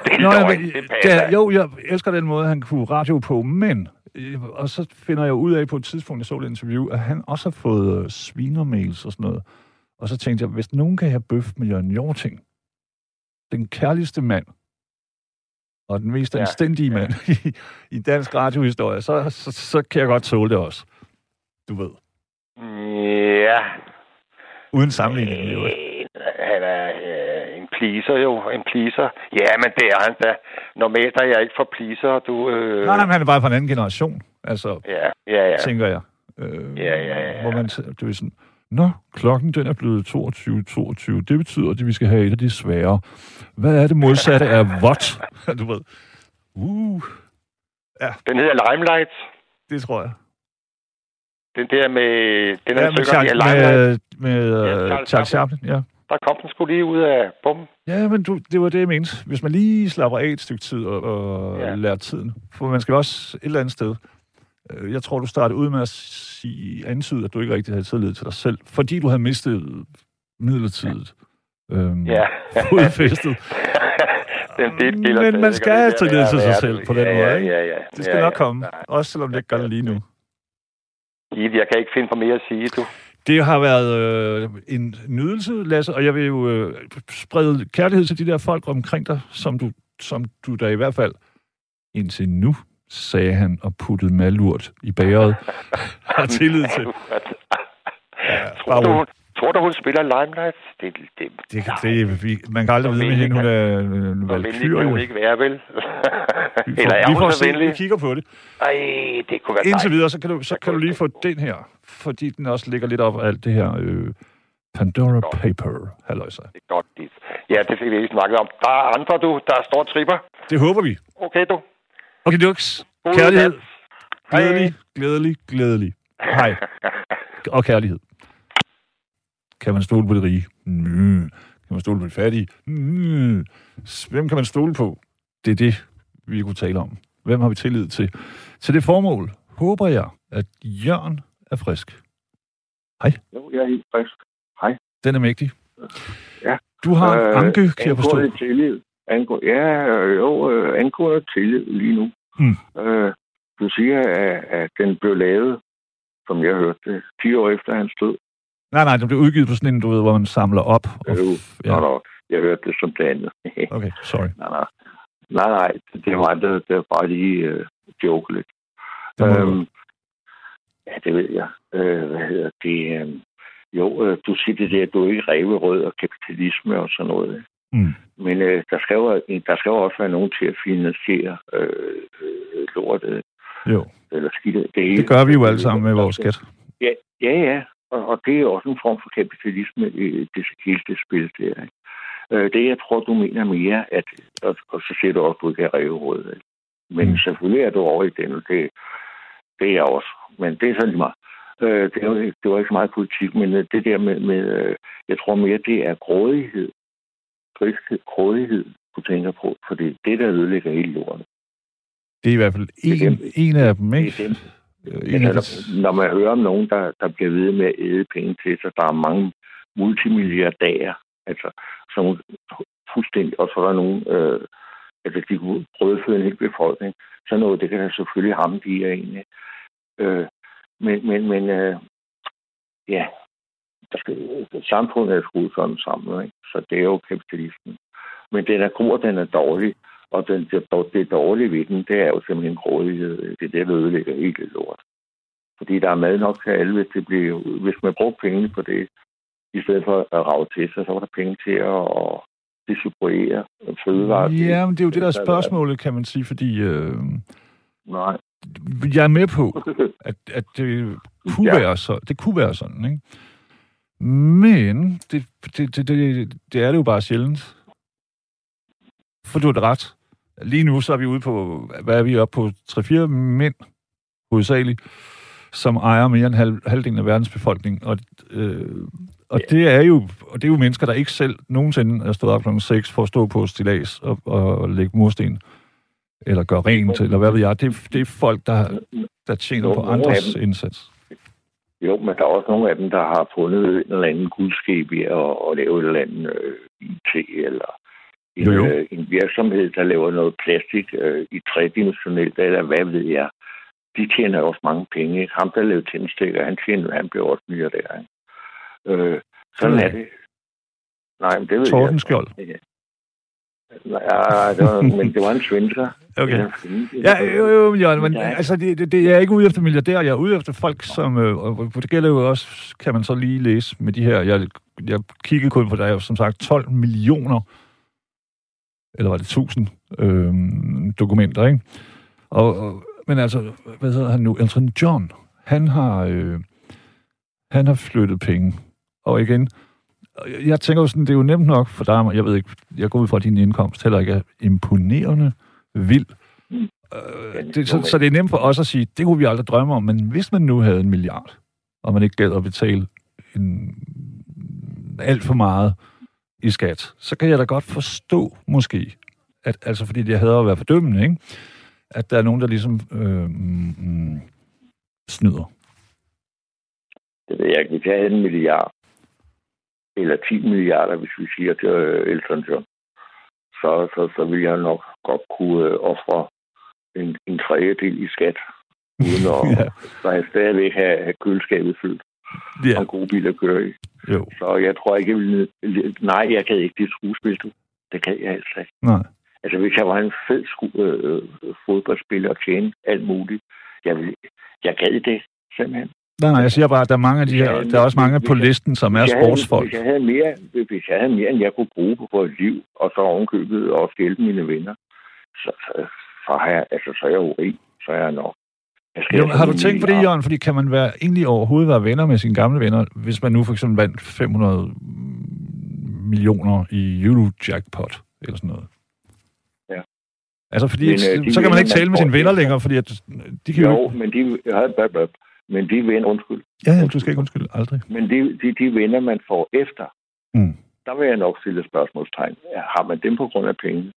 Det Nå, jeg, det passer. ja, jo, jeg elsker den måde, han kunne radio på, men, øh, og så finder jeg ud af på et tidspunkt, jeg så et interview, at han også har fået øh, svinermails og sådan noget. Og så tænkte jeg, hvis nogen kan have bøf med Jørgen Jorting, den kærligste mand, og den mest Ja, anstændige ja. mand i, i dansk radiohistorie, så, så, så kan jeg godt tåle det også. Du ved. Ja. Uden sammenligning, jo. Han er øh, en pleaser jo, en pleaser. Ja, men det er han da. Normalt er jeg ikke for pleaser, du... Øh... Nej, men han er bare fra en anden generation, altså, Ja, ja, ja. tænker jeg. Øh, Ja, ja, ja, ja. Hvor man, t- du er sådan, Nå, klokken den er blevet 22, 22. Det betyder, at vi skal have et af de svære. Hvad er det modsatte af what? du ved. Uh, Den hedder Limelight. det tror jeg. Den der med... Den Ja, med, ja, Limelight. med, med Ja, Charles Charles Chaplin, ja. Der kom den skulle lige ud af bum. Ja, men du, det var det, jeg mente. Hvis man lige slapper af et stykke tid og, og ja. Ja. lærer tiden. For man skal også et eller andet sted. Øh, Jeg tror, du startede ud med at sige, antyde, at du ikke rigtig havde tillid til dig selv, fordi du havde mistet midlertidigt. Øhm, Ja. Fodfæstet. den, det gælder Men man skal have tillid til sig selv på den ja, måde, ja, ikke? Ja, ja, Det skal ja, nok ja. komme, Nej. også selvom det ikke gør det lige nu. Jeg kan ikke finde på mere at sige, du. Det har været øh, en nydelse, Lasse, og jeg vil jo øh, sprede kærlighed til de der folk omkring dig, som du, som du da i hvert fald indtil nu, sagde han og puttede malurt i bageret, har tillid til. Ja, tror, du, hun, tror du, hun spiller Limelight? Det, det, det, det, vi, man kan aldrig vide med hende, hun er en kan jo. hun ikke være, vel? Eller er får, vi hun så venlig? vi kigger på det. Ej, det kunne være Indtil videre, så kan du, så kan du lige få den her, fordi den også ligger lidt op af alt det her øh, Pandora Paper, halløjsa. Det er godt, dit. Ja, det fik vi ikke snakket om. Der er andre, du, der står tripper. Det håber vi. Okay, du. Okay, Dux. Kærlighed. Glædelig, glædelig, glædelig. Hej. Og kærlighed. Kan man stole på det rige? Mm. Kan man stole på det fattige? Mm. Hvem kan man stole på? Det er det, vi kunne tale om. Hvem har vi tillid til? Til det formål håber jeg, at Jørgen er frisk. Jo, jeg er helt frisk. Den er mægtig. Ja. Du har øh, anke, kan jeg forstå. Tillid. Angå, ja, jo, øh, angående tillid lige nu. Hmm. Øh, du siger, at, at den blev lavet, som jeg hørte det, 10 år efter hans død. Nej, nej, den blev udgivet på sådan en, du ved, hvor man samler op. Og, Øh, ja. Nå, nå, jeg hørte det som det andet. Okay, sorry. nej, nej. Nej, nej, det var det, det var bare lige øh, joke lidt. Øhm, ja, det ved jeg. Øh, hvad hedder det? Øh, jo, øh, du siger det der, du er ikke reverød og kapitalisme og sådan noget. Mm. Men øh, der, skal jo, der skal jo også være nogen til at finansiere øh, øh, lortet. Jo, Eller skidt, det, hele. det gør vi jo alle sammen med vores skat. Ja, ja, ja. Og, og det er også en form for kapitalisme, øh, det hele det spil der. Ikke? Øh, det, jeg tror, du mener mere, at, og, og så siger du også, at du ikke er reveråd. Ikke? Men mm. selvfølgelig er du over i den, og det, det er jeg også. Men det er sådan lige meget. Øh, det, er ikke- det var ikke så meget politik, men øh, det der med, med øh, jeg tror mere, det er grådighed. Griskhed, grådighed, du tænker på, for det er det, der ødelægger hele lorten. Det er i hvert fald Det er en, en af dem, Det ikke? er dem, Øh, En af de, Altså, når man hører om nogen, der, der bliver ved med at æde penge til sig, der er mange multimilliardærer, altså som fuldstændig, og så er der nogen, øh, altså de kunne brødføde en hel befolkning, så noget, det kan der selvfølgelig ramme de her egentlig. Øh, men, men, men øh, ja, der skal, samfundet er skruet sådan sammen, ikke? så det er jo kapitalismen. Men den er god, og den er dårlig, og den, det, det dårlige ved den, det er jo simpelthen grådighed. Det er det, der ødelægger helt lort. Fordi der er mad nok til alle, hvis, det bliver, hvis man bruger pengene på det, i stedet for at rave til sig, så var der penge til at, distribuere fødevarer. ja, men det er jo det der er spørgsmålet, kan man sige, fordi øh, Nej. Jeg er med på, at, at det kunne, Ja. være så, det kunne være sådan, ikke? Men det, det, det, det, det er det jo bare sjældent. For du har da ret. Lige nu så er vi ude på, hvad er vi oppe på? 3-4 mænd, hovedsageligt, som ejer mere end halv, halvdelen af verdens befolkning. Og, øh, og Ja. det er jo og det er jo mennesker, der ikke selv nogensinde er stået op kl. 6 for at stå på stilas og, og lægge mursten. Eller gøre rent, eller hvad ved jeg. Det, det er folk, der, der tjener Jo, på andres indsats. Jo, men der er også nogle af dem, der har fundet en eller anden guldskab i at, at lave et eller andet øh, IT, eller en, Jo, jo. Øh, en virksomhed, der laver noget plastik øh, i tredimensionelt, eller hvad ved jeg. De tjener også mange penge. Ikke? Ham, der lavede tændstikker, han tjener, han bliver også milliardær. Ikke? Øh, sådan er det. Nej, men det ved Tordenskjold. jeg. Ja. Ja, det var, men det var en svensker. Okay. Ja, jo, jo, Jørgen, men altså, det, det, det, jeg er ikke ude efter milliardærer, jeg er ude efter folk, som, øh, og det gælder jo også, kan man så lige læse med de her, jeg, jeg kiggede kun på, der er som sagt 12 millioner, eller var det 1000 øh, dokumenter, ikke? Og, og, men altså, hvad hedder han nu? Elton John, han har, øh, han har flyttet penge. Og igen, jeg tænker jo sådan, det er jo nemt nok for dig, jeg ved ikke, jeg går ud fra, at din indkomst heller ikke er imponerende vild. Mm. Øh, det, så, så det er nemt for os at sige, det kunne vi aldrig drømme om, men hvis man nu havde en milliard, og man ikke gad at betale en, alt for meget i skat, så kan jeg da godt forstå, måske, at, altså fordi jeg hader at være fordømmende, ikke? at der er nogen, der ligesom øh, mm, snyder. Det ved jeg ikke. Hvis jeg havde en milliard, eller 10 milliarder, hvis vi siger til øh, Elton John, så, så, så vil jeg nok godt kunne øh, ofre en, en tredjedel i skat, uden at ja. så jeg stadigvæk have, have køleskabet fyldt ja. og gode biler at køre i. Jo. Så jeg tror ikke, jeg vil... Nej, jeg kan ikke det skuespil, du. Det kan jeg altså ikke. Nej. Altså, hvis jeg var en fed sku- øh, fodboldspiller og tjene alt muligt, jeg, vil, jeg gad det simpelthen. Nej, nej, jeg siger bare, at der er mange af de her, der er også mange på listen, som er sportsfolk. Hvis jeg, havde mere, hvis jeg havde mere, end jeg kunne bruge på et liv, og så ovenkøbet og hjælpe mine venner, så, så, så, har jeg, altså, så er jeg jo rig, så er jeg nok. Jeg jo, har du tænkt på det, Jørgen? Fordi kan man være, egentlig overhovedet være venner med sine gamle venner, hvis man nu for eksempel vandt 500 millioner i Eurojackpot, eller sådan noget? Ja. Altså, fordi men, øh, så kan man ikke tale med sine venner længere, fordi at, de kan jo... Jo, men de, ja, men de venner, undskyld. Ja, ja, du skal ikke undskylde, aldrig. Men de, de, de venner, man får efter, mm. der vil jeg nok stille spørgsmålstegn. Har man dem på grund af penge?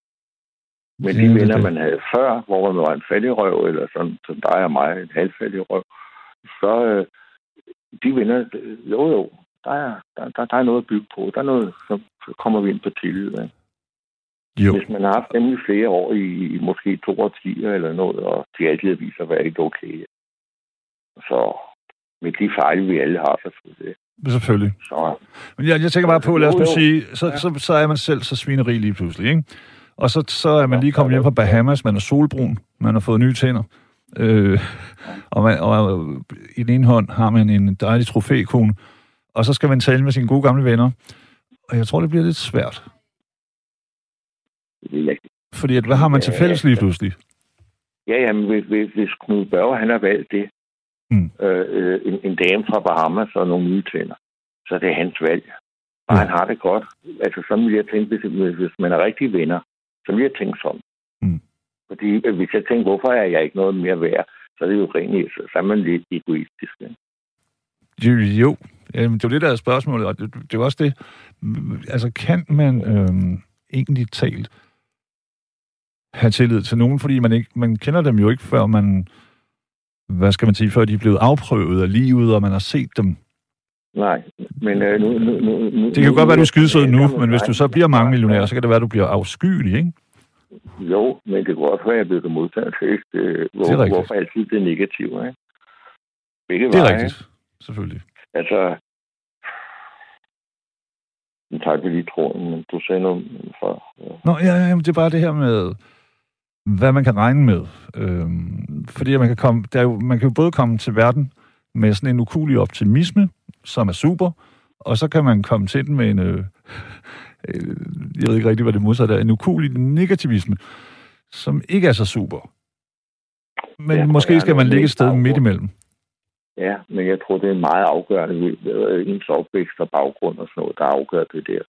Men de venner, det. man havde før, hvor man var en fattig røv, eller sådan, som dig og mig, en halvfattig røv, så øh, de venner, jo jo, der er, der, der, der er noget at bygge på. Der er noget, så, så kommer vi ind på tillid. Ja. Jo. Hvis man har haft dem i flere år, i, i måske to årtier eller noget, og de altid viser at være ikke okay, så med de fejl, vi alle har, selvfølgelig. Selvfølgelig. Så, Men jeg, jeg tænker bare på, lad os nu sige, så, ja. så, så er man selv så svinerig lige pludselig, ikke? Og så, så er man lige kommet hjem fra Bahamas, man er solbrun, man har fået nye tænder. Øh, og, man, og i den ene hånd har man en dejlig trofækone, og så skal man tale med sine gode gamle venner. Og jeg tror, det bliver lidt svært. Fordi at, hvad har man til fælles lige pludselig? Ja, jamen, hvis, hvis Knud Børge, han har valgt det, mm. øh, en, en dame fra Bahamas og nogle nye tænder. Så det er hans valg. Og mm. han har det godt. Altså, sådan vil jeg tænke, hvis, hvis man er rigtig venner, så vil jeg tænke sådan. Mm. Fordi øh, hvis jeg tænker, hvorfor er jeg ikke noget mere værd, så er det jo rent, så er man lidt egoistisk. Ja. Jo, det er jo det, der er spørgsmålet, og det, det er også det. Altså, kan man øhm, egentlig talt have tillid til nogen, fordi man ikke man kender dem jo ikke, før man hvad skal man sige, før de er blevet afprøvet af livet, og man har set dem? Nej, men øh, nu, nu, nu, nu... Det kan jo godt være, du er skidesød nu, men hvis du så bliver mange millionær, så kan det være, du bliver afskyelig, ikke? Jo, men det kan også være, at jeg bliver modtaget til, øh, hvor, det er hvorfor altid det er negativt, ikke? Begge det er veje, rigtigt, selvfølgelig. Altså, nu tager vi lige tråden, men du sagde noget for... Ja. Nå, ja, ja, det er bare det her med hvad man kan regne med. Øhm, fordi man kan, komme, der er jo, man kan jo både komme til verden med sådan en ukulig optimisme, som er super, og så kan man komme til den med en, øh, øh, jeg ved ikke rigtig, hvad det modsatte er, en ukulig negativisme, som ikke er så super. Men ja, måske skal man ligge et sted midt imellem. Ja, men jeg tror, det er meget afgørende ved ens opvækst og baggrund og sådan noget, der afgør det der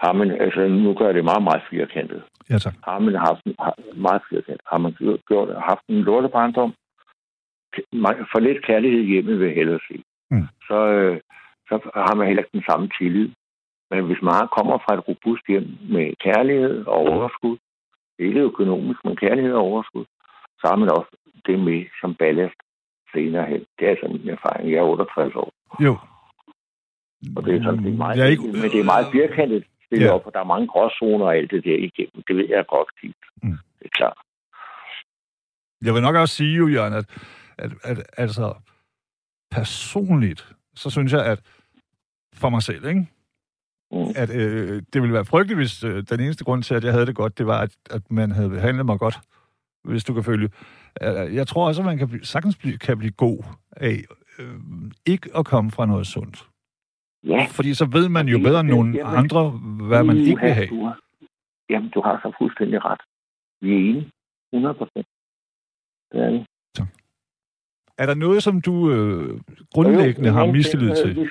har man, altså nu gør det meget, meget firkantet. Ja, tak. Har man haft har, meget firkantet, har man gjort, haft en lortebarndom, for lidt kærlighed hjemme vil jeg hellere sige. Mm. Så, øh, så har man heller ikke den samme tillid. Men hvis man kommer fra et robust hjem med kærlighed og overskud, ikke økonomisk, men kærlighed og overskud, så har man også det med som ballast senere hen. Det er altså min erfaring. Jeg er 68 år. Jo. Og det er sådan, det er meget, jeg ikke... men det er meget firkantet stille ja. op, og der er mange gråzoner og alt det der igennem. Det ved jeg godt. Mm. Det er klart. Jeg vil nok også sige, jo, Jørgen, at, at, at altså, personligt, så synes jeg, at for mig selv, ikke? mm. at øh, det ville være frygteligt, hvis øh, den eneste grund til, at jeg havde det godt, det var, at, at man havde behandlet mig godt, hvis du kan følge. Øh, jeg tror også, at man kan, sagtens blive, kan blive god af øh, ikke at komme fra noget sundt. Ja. Fordi så ved man jo bedre end nogen andre, hvad man ikke vil have. Du har, jamen, du har så fuldstændig ret. Vi er enige. 100 procent. Det er det. Er der noget, som du øh, grundlæggende har mistillid til?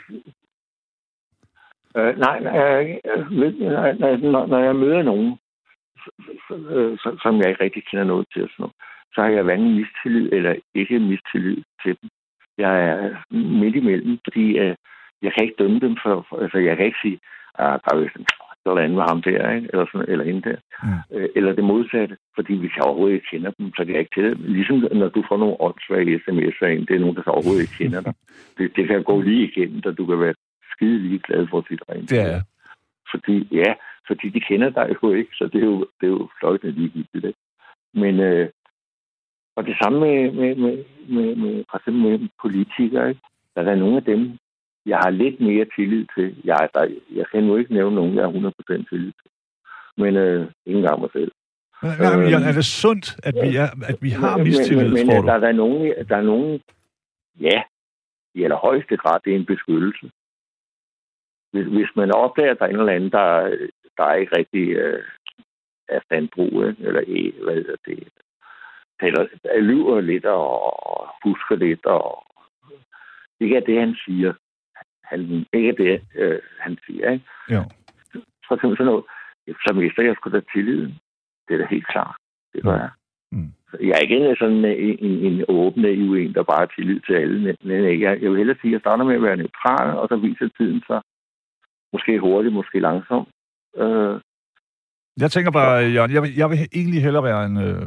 Øh, nej, øh, når, når jeg møder nogen, som jeg ikke rigtig kender noget til, sådan så har jeg hverken mistillid eller ikke mistillid til dem. Jeg er midt imellem, fordi øh, jeg kan ikke dømme dem for, for altså jeg kan ikke sige, at ah, der er en eller andet med ham der, ikke? Eller, sådan, eller hende der. Mm. Øh, eller det modsatte, fordi hvis jeg overhovedet ikke kender dem, så kan jeg ikke til det. Ligesom når du får nogle åndssvage sms'er ind, det er nogen, der så overhovedet ikke kender dig. Det, det kan gå lige igennem, da du kan være skide lige glad for sit rent. Det er Fordi, ja, fordi de kender dig jo ikke, så det er jo, det er jo fløjtende ligegyldigt. Ikke? Men, øh, og det samme med, med, med, med, med, for eksempel med politikere. Ikke? Der er nogle af dem, jeg har lidt mere tillid til. Jeg, der, jeg kan nu ikke nævne nogen, jeg har 100% tillid til. Men øh, ikke engang mig selv. Nej, men er det sundt, at vi, er, at vi har mistillid, men, men, men, tror du? Der, der, er nogen, der er nogen, ja, i allerhøjeste grad, det er en beskyttelse. Hvis, hvis man opdager, at der er en eller anden, der, der er ikke rigtig øh, er standbrug, eller hvad hedder det, taler, lyver lidt og husker lidt, og ikke er det, han siger. Han, ikke det, øh, han siger. Ikke? Jo. For eksempel sådan noget, så mister jeg sgu da tilliden. Det er da helt klart. Det gør jeg. Mm. Jeg er ikke sådan en, en, en åben naiv en, der bare har tillid til alle. Men jeg, jeg vil hellere sige, at jeg starter med at være neutral, og så viser tiden sig måske hurtigt, måske langsomt. Øh, jeg tænker bare, Jørgen, jeg vil, jeg vil egentlig hellere være en... Øh,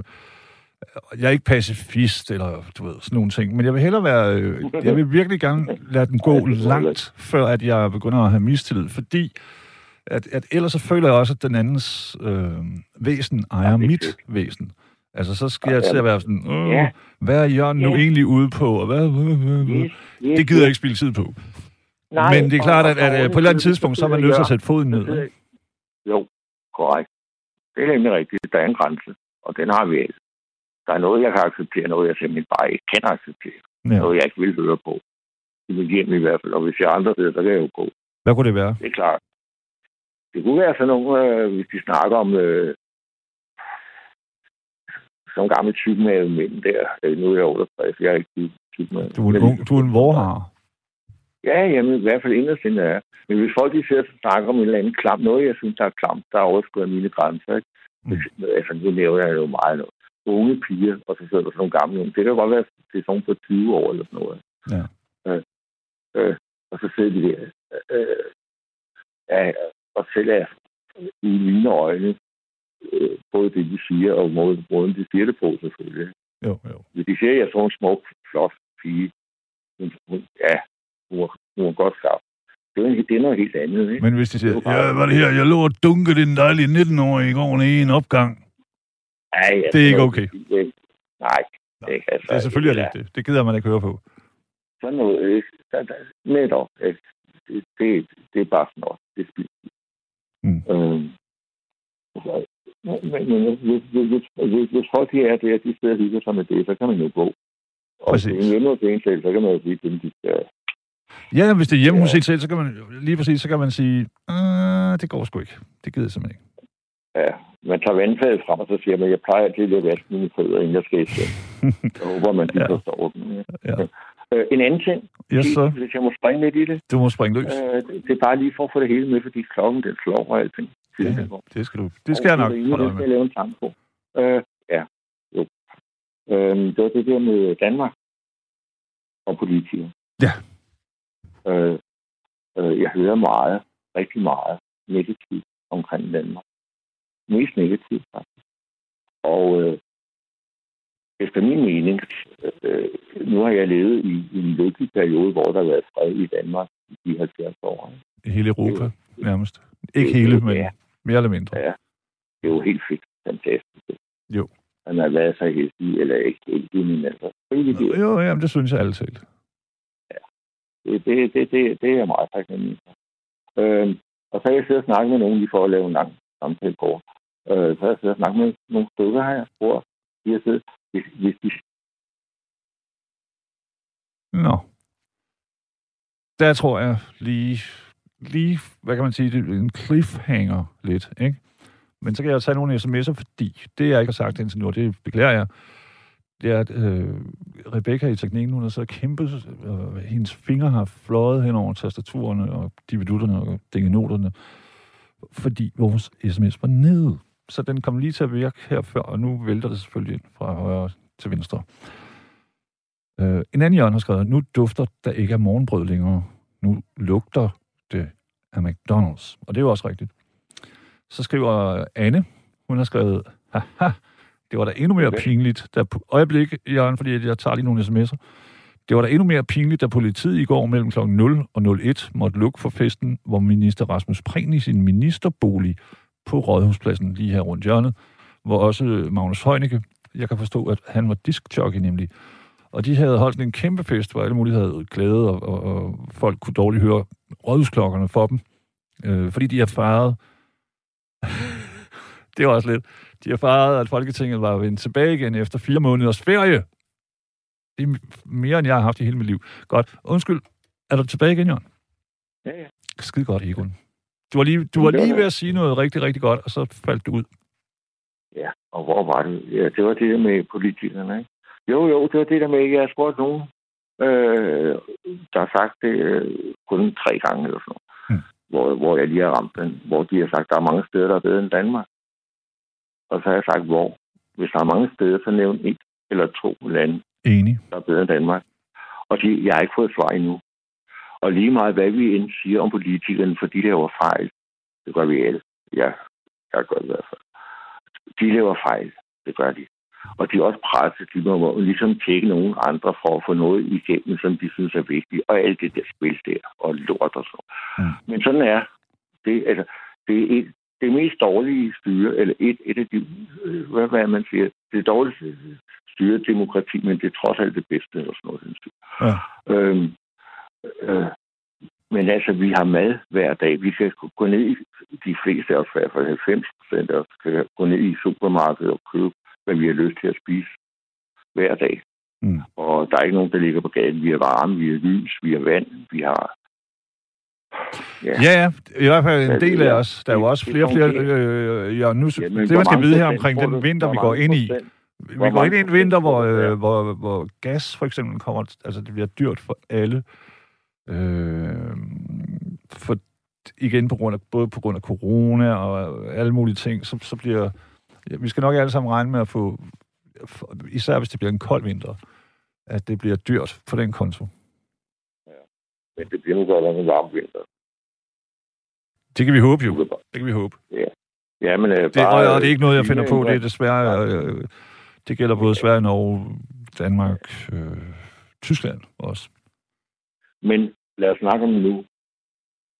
jeg er ikke pacifist, eller du ved, sådan nogle ting, men jeg vil hellere være... Øh, jeg vil virkelig gerne lade den gå langt, før at jeg begynder at have mistillid, fordi at, at ellers så føler jeg også, at den andens øh, væsen ejer mit væsen. Altså, så skal jeg til at være sådan, Åh, hvad er Jørgen nu egentlig ude på, og hvad, det gider jeg ikke spille tid på. Nej, Men det er klart, at, at, at på et eller andet tidspunkt, så er man nødt til at sætte foden ned. Jo, korrekt. Det er nemlig rigtigt. Der er en grænse, og den har vi ikke. Der er noget, jeg kan acceptere, noget, jeg simpelthen bare ikke kan acceptere. Ja. Noget, jeg ikke vil høre på. I mit hjem i hvert fald. Og hvis jeg andre ved, så kan jeg jo gå. Hvad kunne det være? Det er klart. Det kunne være sådan nogle, øh, hvis de snakker om øh, sådan nogle gamle med mænd der. Øh, nu er jeg 68, jeg er ikke tyk med. Du er en, du er en vorhar. Ja, jamen i hvert fald inderst er. Men hvis folk de sidder og snakker om en eller anden klam, noget jeg synes, der er klamt, der er overskrevet mine grænser, ikke? Mm. Altså, nu nævner jeg jo meget noget. Unge piger, og så sidder der sådan nogle gamle. Det kan godt være, er sådan på 20 år eller sådan noget. Ja. Øh, øh, og så sidder de der. Øh, ja, og selv er i mine øjne, øh, både det, de siger, og måden, måden de siger det på, selvfølgelig. Jo, jo. Hvis de siger, at jeg er sådan en smuk, flot pige, ja, hun var, hun var godt skabt. Det er, det er noget helt andet, ikke? Men hvis de siger, det ja, var det her, jeg lå og dunke den dejlige 19-årige i går i en opgang. Nej, altså, det er ikke okay. Det, nej, det er, altså, det er selvfølgelig ikke det. Det gider man ikke høre på. Sådan noget, ikke? Netop, ikke? Det, det, det er bare sådan noget. Det er spildt. Mm. Øhm, men, men hvis, hvis, hvis, hvis folk er der, de steder hygger sig med det, så kan man jo gå. Og Præcis. hvis det er en hjemme så kan man jo sige, at de skal Ja, hvis det er hjemme hos ja. selv, så kan man lige præcis, så kan man sige, øh, det går sgu ikke. Det gider jeg simpelthen ikke. Ja, man tager vandfadet frem, og så siger man, jeg plejer altid at vaske mine fødder, inden jeg skal i seng. Jeg håber, man lige ja. forstår den. Ja. Ja. Øh, en anden ting, yes, så. hvis jeg må springe lidt i det. Du må springe løs. Øh, det er bare lige for at få det hele med, fordi klokken den slår og alting. Ja, det skal du. Det skal og jeg nok holde Det skal jeg lave en tanke på. Øh, ja, jo. Øh, det var det der med Danmark og politikere. Ja. Øh, øh, jeg hører meget, rigtig meget negativt omkring Danmark. Mest negativt, faktisk. Og øh, efter min mening, øh, nu har jeg levet i, i en lykkelig periode, hvor der har været fred i Danmark i de 70 år. I hele Europa, det, nærmest. Ikke det, hele, men ja. mere eller mindre. Ja, det er jo helt fedt. Fantastisk. Jo. Han har været så heldig, eller ikke heldig, men altså... Jo, jo, jamen, det synes jeg altid. Det, det, det, det, det er jeg meget taknemmelig for. Øhm, Og så har jeg siddet og snakket med nogen lige for at lave en lang samtale på. Øh, så har jeg siddet og snakket med nogle stykker her, hvor de har siddet, hvis, hvis de Nå. Der tror jeg lige, lige, hvad kan man sige, det er en cliffhanger lidt, ikke? Men så kan jeg tage nogle sms'er, fordi det, jeg ikke har sagt indtil nu, det beklager jeg, det er, at øh, Rebecca i teknikken, hun har så kæmpet, øh, hendes fingre har fløjet hen over tastaturerne og dividutterne og dingenoterne, fordi vores sms var nede. Så den kom lige til at virke her før, og nu vælter det selvfølgelig ind fra højre til venstre. Øh, en anden hjørne har skrevet, nu dufter der ikke af morgenbrød længere. Nu lugter det af McDonald's. Og det er jo også rigtigt. Så skriver Anne, hun har skrevet, haha, det var da endnu mere okay. pinligt, da øjeblik, Jørgen, fordi jeg tager lige nogle sms'er. Det var da endnu mere pinligt, da politiet i går mellem kl. 0 og 01 måtte lukke for festen, hvor minister Rasmus Prehn i sin ministerbolig på Rådhuspladsen lige her rundt hjørnet, hvor også Magnus Heunicke, jeg kan forstå, at han var diskjockey nemlig, og de havde holdt en kæmpe fest, hvor alle mulige havde glæde, og, og, og folk kunne dårligt høre rådhusklokkerne for dem, øh, fordi de har fejret det var også lidt. De har fejret, at Folketinget var vendt tilbage igen efter fire måneders ferie. Det er mere, end jeg har haft i hele mit liv. Godt. Undskyld. Er du tilbage igen, Jørgen? Ja, ja. Skide godt, Egon. Du var lige, du var lige ved at sige noget rigtig, rigtig godt, og så faldt du ud. Ja, og hvor var det? Ja, det var det der med politikerne, ikke? Jo, jo, det var det der med, at jeg har spurgt nogen, øh, der har sagt det øh, kun tre gange eller sådan hmm. hvor, hvor jeg lige har ramt den, hvor de har sagt, der er mange steder, der er bedre end Danmark. Og så har jeg sagt, hvor. Hvis der er mange steder, så nævn et eller to lande, Enig. der er bedre end Danmark. Og de, jeg har ikke fået svar endnu. Og lige meget, hvad vi end siger om politikerne, for de laver fejl. Det gør vi alle. Ja, jeg gør det i hvert fald. De laver fejl. Det gør de. Og de er også presset. De må ligesom tjekke nogle andre for at få noget igennem, som de synes er vigtigt. Og alt det der spil der, og lort og så. Mm. Men sådan er det. Altså, det er et, det mest dårlige styre, eller et, et af de, øh, hvad, hvad man siger, det dårligste styre demokrati, men det er trods alt det bedste, eller sådan noget. Ja. Øhm, øh, men altså, vi har mad hver dag. Vi kan gå ned i, de fleste af os, i hvert fald 90 procent af os, kan gå ned i supermarkedet og købe, hvad vi har lyst til at spise hver dag. Mm. Og der er ikke nogen, der ligger på gaden. Vi har varme, vi har lys, vi har vand, vi har Ja. ja, ja. I hvert fald en del af os. Der er jo også flere og flere... Øh, ja, nu, ja, det, man skal vide her omkring den vinter, vi går ind i. Vi går ind i en vinter, hvor, øh, hvor, hvor gas for eksempel kommer... Altså, det bliver dyrt for alle. Øh, for igen på grund af, både på grund af corona og alle mulige ting, så, så bliver... Ja, vi skal nok alle sammen regne med at få... Især hvis det bliver en kold vinter, at det bliver dyrt for den konto. Men det bliver nu godt en varm vinter. Det kan vi håbe jo. Det kan vi håbe. Ja. Ja, men, øh, det, bare, og det er ikke noget, jeg finder på. Det er desværre... Øh, det gælder både Sverige, Norge, Danmark, øh, Tyskland også. Men lad os snakke om det nu.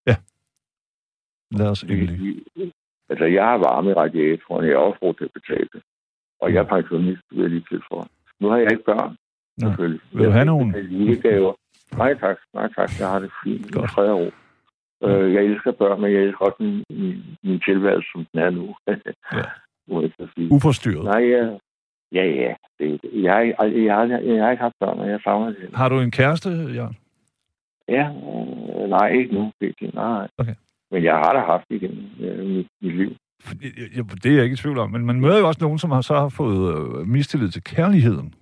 Ja. Lad os endelig. Altså, jeg har varme i radiatoren. Jeg har også råd til at betale det. Og jeg er pensionist, vil jeg lige til for. Nu har jeg ikke børn. Selvfølgelig. Vil du have nogen? Nej tak, nej tak. Jeg har det fint. Godt. Fred og ro. Øh, jeg elsker børn, men jeg elsker også min, min, min tilværelse, som den er nu. ja. Uforstyrret. Nej, ja. Ja, ja. Det, jeg, jeg, jeg, jeg, har, jeg har ikke haft børn, og jeg savner det. Har du en kæreste, Jørgen? Ja, øh, nej, ikke nu. Nej. Okay. Men jeg har da haft det igennem øh, mit, mit liv. Det er jeg ikke i tvivl om. Men man møder jo også nogen, som har, så har fået øh, mistillid til kærligheden.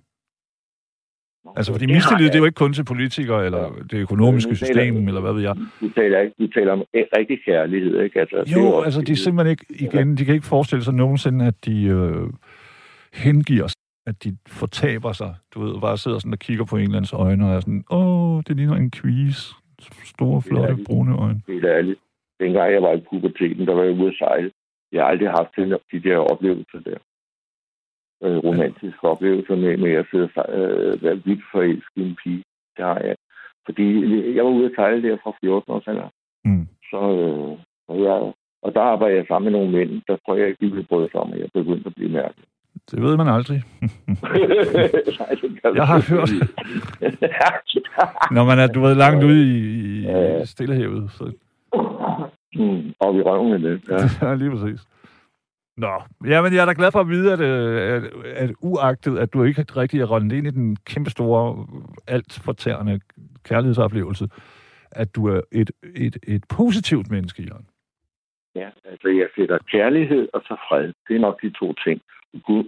Altså, fordi mistillid, det er jo ikke kun til politikere, eller det økonomiske system, eller hvad ved jeg. Vi taler, ikke, vi taler om rigtig kærlighed, ikke? Altså, jo, det altså, de er simpelthen ikke, igen, de kan ikke forestille sig nogensinde, at de øh, hengiver sig, at de fortaber sig, du ved, bare sidder sådan og kigger på en eller andens øjne, og er sådan, åh, det ligner en quiz. Store, flotte, brune øjne. Det er ærligt. Dengang jeg var i puberteten, der var jeg ude at sejle. Jeg har aldrig haft de der oplevelser der øh, romantisk oplevelse med, med at sidde øh, være vildt forelsket i en pige. Det har jeg. Fordi jeg var ude at sejle der fra 14 år alder. Mm. Så, øh, og, jeg, og der arbejder jeg sammen med nogle mænd, der tror jeg ikke, de ville bryde sig om, at jeg begyndte at blive mærket. Det ved man aldrig. Nej, det jeg har hørt. Når man er, du ved, langt ude i, i Stillehavet. Så... Mm, og vi røven med det, ja. ja, lige præcis. Nå, jamen jeg er da glad for at vide, at, øh, at, at uagtet, at du ikke rigtig er rundet ind i den kæmpe store, alt fortærende kærlighedsoplevelse, at du er et, et, et positivt menneske, Jørgen. Ja, altså jeg sætter kærlighed og så fred. Det er nok de to ting.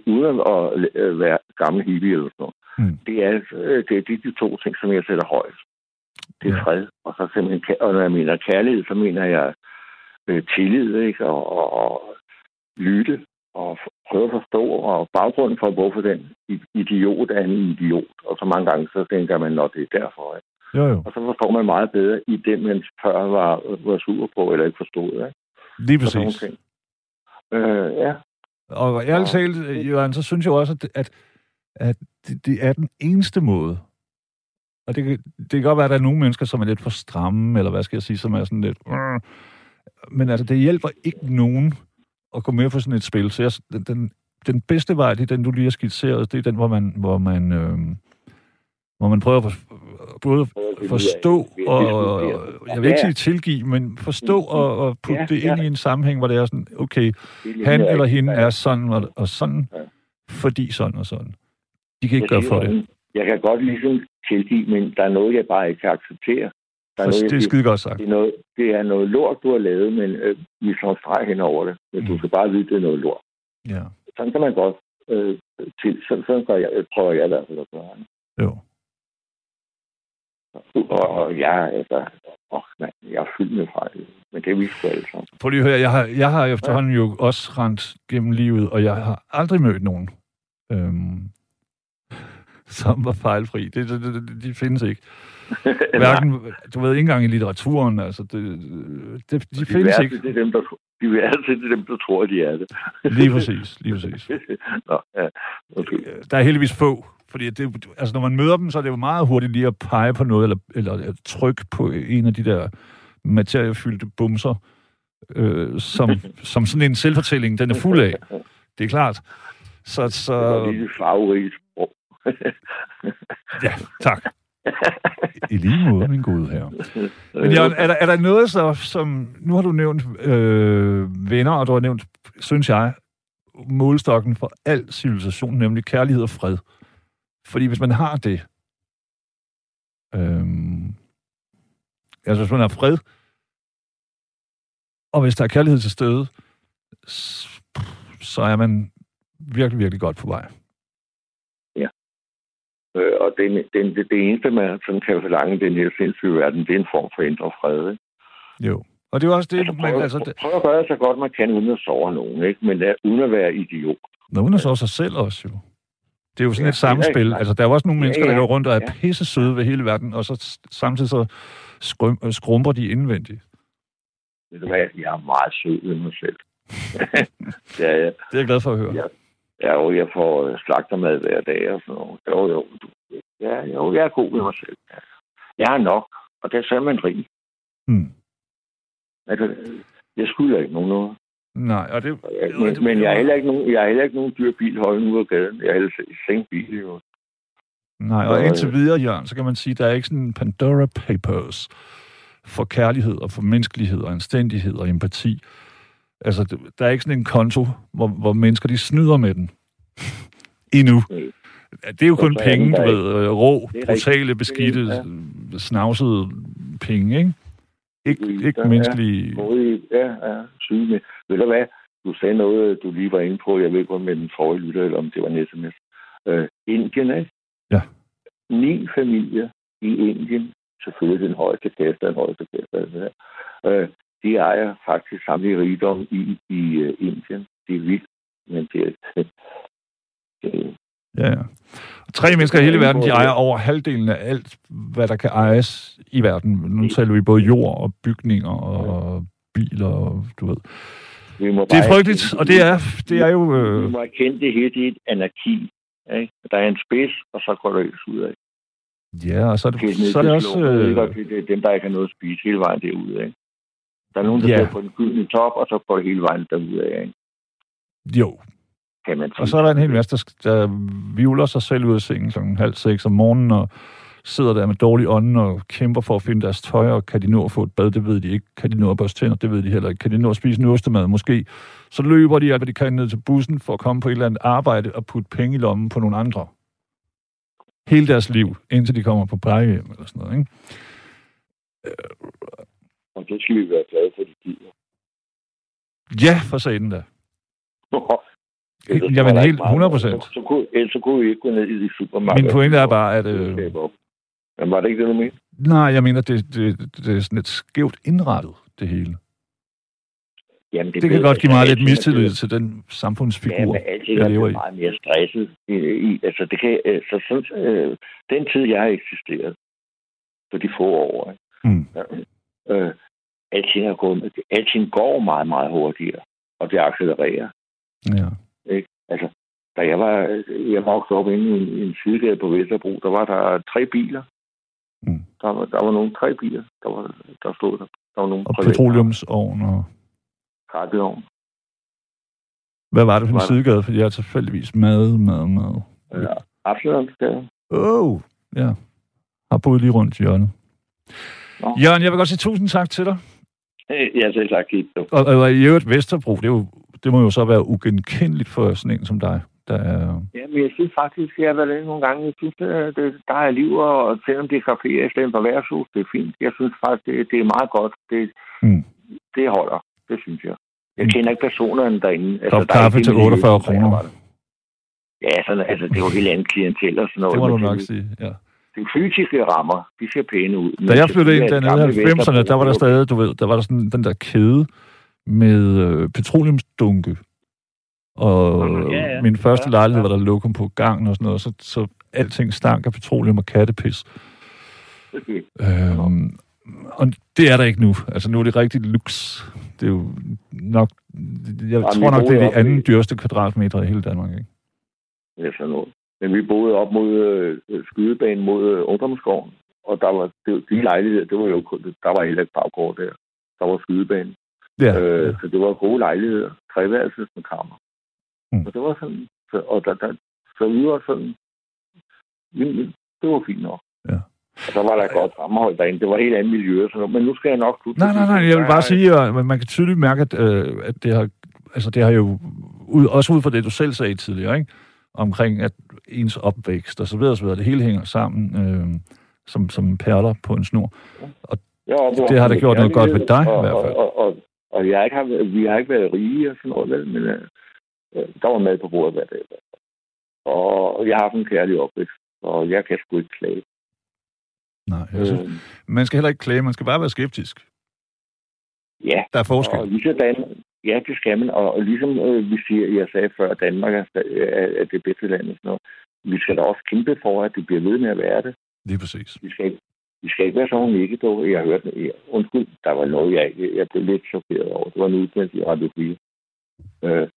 Uden at øh, være gammel hippie eller sådan noget. Mm. Det, er, øh, det er de, to ting, som jeg sætter højst. Det er ja. fred. Og, så simpelthen, og når jeg mener kærlighed, så mener jeg øh, tillid, ikke? Og, og, og lytte og prøve at forstå, og baggrunden for, hvorfor den idiot er en idiot. Og så mange gange, så tænker man, at det er derfor. Ikke? Jo, jo. Og så forstår man meget bedre i det, man før var, var sur på, eller ikke forstod. Ikke? Lige præcis. Øh, ja. Og ærligt talt, Jørgen, så synes jeg også, at, at, at det, det er den eneste måde. Og det, det kan godt være, at der er nogle mennesker, som er lidt for stramme, eller hvad skal jeg sige, som er sådan lidt... Øh, men altså, det hjælper ikke nogen at gå med på sådan et spil. Så jeg, den, den bedste vej, det er den, du lige har skitseret, det er den, hvor man, hvor man, øh, hvor man prøver at både forstå og, jeg vil ikke sige tilgive, men forstå mm, og, og putte det ind i en sammenhæng, hvor det er sådan, okay, han eller hende er sådan og, og sådan, fordi sådan og sådan. De kan ikke gøre for det. Jeg kan godt ligesom tilgive, men der er noget, jeg bare ikke kan acceptere. Der er noget, det er skide godt sagt. Det er, noget, det er noget lort, du har lavet, men øh, vi slår streg hen over det. Men mm. du skal bare vide, det er noget lort. Ja. Sådan kan man godt øh, til. Sådan, sådan gør jeg, prøver jeg i hvert fald at gøre. Jo. Og, jeg, altså, åh, man, jeg er fyldt med fejl. Men det er vi sgu alle sammen. Prøv lige at høre, jeg har, jeg har efterhånden jo også rent gennem livet, og jeg har aldrig mødt nogen, øhm, som var fejlfri. Det, det, det, de findes ikke. Hverken, du ved, ikke engang i litteraturen, altså, det, det, de, de findes ikke. Det er dem, der, de vil altid det dem, der tror, de er det. lige præcis, lige præcis. Nå, ja. okay. Der er heldigvis få, fordi det, altså, når man møder dem, så er det jo meget hurtigt lige at pege på noget, eller, eller trykke på en af de der materiefyldte bumser, øh, som, som sådan en selvfortælling, den er fuld af. Det er klart. Så, så... Det var lige farverigt ja, tak. I lige måde, min gode her. Men Jørgen, er der, er der noget, så, som... Nu har du nævnt øh, venner, og du har nævnt, synes jeg, målstokken for al civilisation, nemlig kærlighed og fred. Fordi hvis man har det, øh, altså hvis man har fred, og hvis der er kærlighed til stede, så er man virkelig, virkelig godt på vej. Øh, og den, den, det, det eneste, man sådan kan forlange i den her sindssyge verden, det er en form for indre fred. Ikke? Jo. Og det er også det, altså, prøv, man... Altså, det... prøv at gøre så godt, man kan, uden at sove nogen, ikke? Men er, uden at være idiot. Nå, uden at sove sig selv også, jo. Det er jo sådan ja, et samspil. Altså, der er jo også nogle mennesker, ja, ja. der går rundt og er ja. pisse søde ved hele verden, og så samtidig så skrum, skrumper de indvendigt. Ved du hvad, jeg er meget sød ved mig selv. ja, ja. Det er jeg glad for at høre. Ja, Ja, jo, jeg får øh, slagtermad hver dag og sådan noget. Jo, jo. Ja, jo, jeg er god ved mig selv. Ja. Jeg har nok, og der er man rig. Hmm. Altså, jeg skylder ikke nogen noget. Nej, og det... Men, det, men jeg, er heller ikke nogen, jeg er heller ikke nogen dyr bil holdende ud af gaden. Jeg er heller ikke bil, jo. Nej, og indtil videre, Jørgen, så kan man sige, at der er ikke sådan en Pandora Papers for kærlighed og for menneskelighed og anstændighed og empati. Altså, der er ikke sådan en konto, hvor, hvor mennesker de snyder med den. Endnu. Det er jo kun penge, du ved, øh, rå, brutale, beskidte, snavsede penge, ikke? Ikke, ikke menneskelige... Ja, ja, syge. Ved du hvad? Du sagde noget, du lige var inde på, jeg ved ikke, om med den forrige lytter, eller om det var en sms. Uh, Indien, ikke? Ja. Ni familier i Indien, selvfølgelig den højeste kaste, den højeste kaste, altså, uh, de ejer faktisk samlet rigdom i, i uh, Indien. Det er vildt, men det er... det, Ja, ja. Tre mennesker i hele verden, de ejer over halvdelen af alt, hvad der kan ejes i verden. Nu taler vi både jord og bygninger og biler, og du ved. Vi må det er frygteligt, og det er, det er jo... Øh... Vi må erkende det hele, det er et anarki. Ikke? Der er en spids, og så går det ud af. Ja, og så er det, så er det også... Øh... Det er dem, der ikke har noget at spise hele vejen derude. Ikke? Der er nogen, der ja. på den gyldne top, og så går det hele vejen derudad, ikke? Jo. Kan man og så er der en hel masse, der, der vivler sig selv ud af sengen kl. halv seks om morgenen, og sidder der med dårlig ånden og kæmper for at finde deres tøj, og kan de nå at få et bad, det ved de ikke. Kan de nå at børste tænder, det ved de heller ikke. Kan de nå at spise en ostemad, måske. Så løber de alt, hvad de kan ned til bussen for at komme på et eller andet arbejde og putte penge i lommen på nogle andre. Hele deres liv, indtil de kommer på plejehjem eller sådan noget, ikke? Og det skal vi være glade for, de gider. Ja, for satan da. Jamen, helt ikke meget. 100 procent. Så, så kunne, ellers så kunne vi ikke gå ned i de supermarkeder. Min pointe er bare, at... Øh... Men var det ikke det, du mente? nej, jeg mener, det, det, det er sådan lidt skævt indrettet, det hele. Jamen, Det kan godt give mig lidt mistillid til den samfundsfigur, Ja, men alting jeg er lever i. meget mere stresset i, i altså det kan, øh, så sådan, øh, den tid, jeg har eksisteret, for de få år, ikke? Mm. øh, alting, er gået, alting går meget, meget hurtigere, og det accelererer. Ja. Altså, da jeg var, jeg voksede op inde i en, en sidegade på Vesterbro, der var der tre biler. Mm. Der, var, der var nogle tre biler, der, var, der stod der. Der var nogle Og petroleumsovn og... Radioovn. Hvad var det for en sidegade? For jeg er tilfældigvis mad, mad, mad. Ja, Absalonsgade. Åh, oh, ja. Har boet lige rundt i hjørnet. Nå. Jørgen, jeg vil godt sige tusind tak til dig. Ja, selv sagt, Kit. du. Og, og i øvrigt Vesterbro, det, er jo, det må jo så være ugenkendeligt for sådan en som dig. Der er, Ja, men jeg synes faktisk, at jeg har været inde nogle gange. Jeg synes, at det, der er liv, og selvom det er caféer i stedet for værtshus, det er fint. Jeg synes faktisk, det, det er meget godt. Det, Mm. det holder. Det synes jeg. Jeg Mm. kender ikke personerne derinde. Altså, der er kaffe til det miljø, 48 der er kroner. Ja, sådan, altså, det er jo helt andet klientel og sådan noget. det må du nok det, sige, ja. De fysiske rammer, de ser pæne ud. Da jeg flyttede ind i 90'erne, der var der stadig... stadig, du ved, der var der sådan den der kæde med øh, petroleumsdunke. Og Ja, ja. min første Ja, lejlighed ja. var der lokum på gangen og sådan noget, så, så alting stank af petroleum og kattepis. Øhm, og det er der ikke nu. Altså nu er det rigtig lux. Det er jo nok... Jeg Jamen, tror nok, det er boede de oppe anden dyreste kvadratmeter i hele Danmark, ikke? Ja, sådan noget. Men vi boede op mod øh, skydebanen mod øh, Ungdomsgården, og der var det, de lejligheder, det var jo der var heller baggård der. Der var skydebanen. Ja. Øh, så det var gode lejligheder. Treværelses med kammer. Mm. Så det var sådan, så, og der, der, så vi var sådan, det var fint nok. Ja. Og så var der godt sammenhold derinde. Det var et helt andet miljø og sådan noget. Men nu skal jeg nok slutte. Nej, nej, nej. Jeg vil bare sige, at man kan tydeligt mærke, at, øh, at det har, altså det har jo, ud, også ud fra det, du selv sagde tidligere, ikke? omkring at ens opvækst og så videre, og så videre, det hele hænger sammen øh, som, som perler på en snor. Jeg har oplevet Det har da gjort noget godt ved dig, i og, hvert fald. Og, og, og, og jeg ikke har, vi har ikke været rige og sådan noget, men øh, der var mad på bordet hver dag. Og jeg har haft en kærlig opvækst, og jeg kan sgu ikke klage. Nej, jeg synes, Øh, man skal heller ikke klage, man skal bare være skeptisk. ja, Der er forskel. og ligesom Dan, ja, det skal man. Og, og ligesom øh, vi siger, jeg sagde før, at Danmark er, er, er det bedste land og sådan noget. Vi skal da også kæmpe for, at det bliver ved med at være det. Lige præcis. Vi skal vi skal ikke være sådan ikke dog. Jeg har hørt, jeg, undskyld, der var noget, jeg, jeg blev lidt chokeret over. Det var en udsendelse i Radio 4. Øh,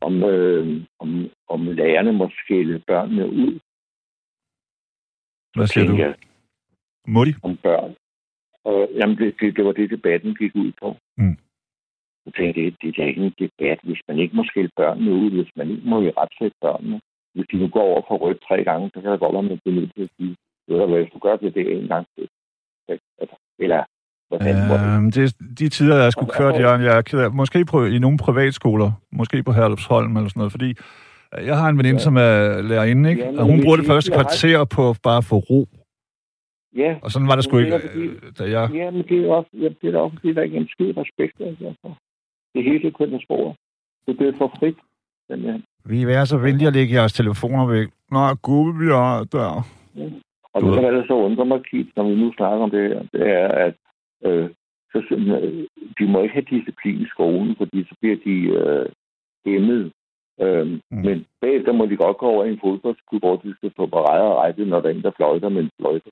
om, øh, om, om lærerne må skille børnene ud. Hvad siger du? jeg, Må de? om børn. Og, jamen, det, det, det, var det, debatten gik ud på. Mm. Jeg tænkte, det, det er ikke en debat, hvis man ikke må skille børnene ud, hvis man ikke må i retsætte børnene. Hvis de nu går over for rødt tre gange, så kan det godt være, at man bliver nødt til at sige, ved du hvad, hvis du gør det, det en gang til. Altså, Eller. Øhm, det er de tider, jeg skulle køre, Jørgen, jeg er ked af. Måske på, i nogle privatskoler, måske på Herlufsholm eller sådan noget, fordi øh, jeg har en veninde, ja. Ja. som er lærerinde, ikke? Ja, men og hun bruger det de første kvarter på bare at få ro. Ja, Og sådan var det sgu ikke, er øh, da jeg... ja, men det er også, ja, det er også, fordi der er ikke en skid respekt. Altså. Det hele kønner spor. Det bliver for frit. Men, ja. Vi være så venlige at lægge jeres telefoner væk. Nå, gud, vi er der. Og Du det, der er så undrer mig, Keith, når vi nu snakker om det her, det er, at øh, så, øh, de må ikke have disciplin i skolen, fordi så bliver de øh, hæmmet. Øhm, Mm. Men bagefter må de godt gå over i en fodboldsklub, hvor de skal få brædder og rejse, når der er en, der fløjter med en fløjte.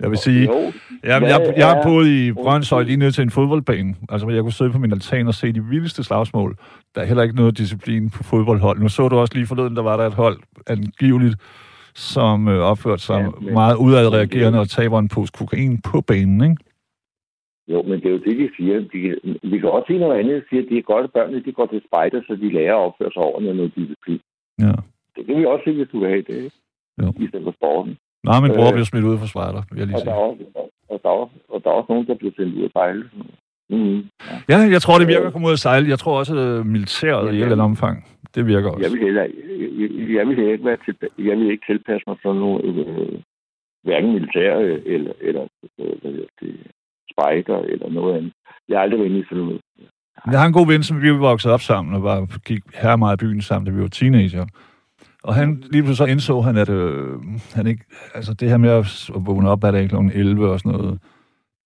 Jeg vil sige, Jo, jeg, jeg, jeg har er- boet i Brøndshøj lige ned til en fodboldbane. Altså, jeg kunne sidde på min altan og se de vildeste slagsmål. Der er heller ikke noget disciplin på fodboldhold. Nu så du også lige forleden, der var der et hold, angiveligt, som øh, opførte sig Ja, men- meget udadreagerende og taber en pose kokain på banen, ikke? Jo, men det er jo det, de siger. De, vi kan også sige noget andet. De siger, at det er godt, at børnene de går til spejder, så de lærer at opføre sig ordentligt og noget disciplin. Ja. Det kan vi også se, hvis du vil have det, ikke? Jo. i stedet for sporten. Nej, min bror Øh, bliver smidt ud fra spejder, vil jeg lige Og der, er sige. også, og, der er også, og der er også nogen, der bliver sendt ud af sejle. Mm. Ja. Ja, jeg tror, det virker at komme ud at sejle. Jeg tror også, at militæret i et eller andet omfang, det virker også. Jeg vil heller jeg, jeg vil ikke være tilpa- jeg vil ikke tilpasse mig sådan nogle øh, hverken militær øh, eller, eller øh, hvad det, spejder eller noget andet. Jeg har aldrig været inde i sådan noget. Jeg har en god ven, som vi voksede op sammen, og var, gik her meget i byen sammen, da vi var teenager. Og han, lige pludselig så indså han, at øh, han ikke, altså det her med at at vågne op hver dag kl. 11 og sådan noget,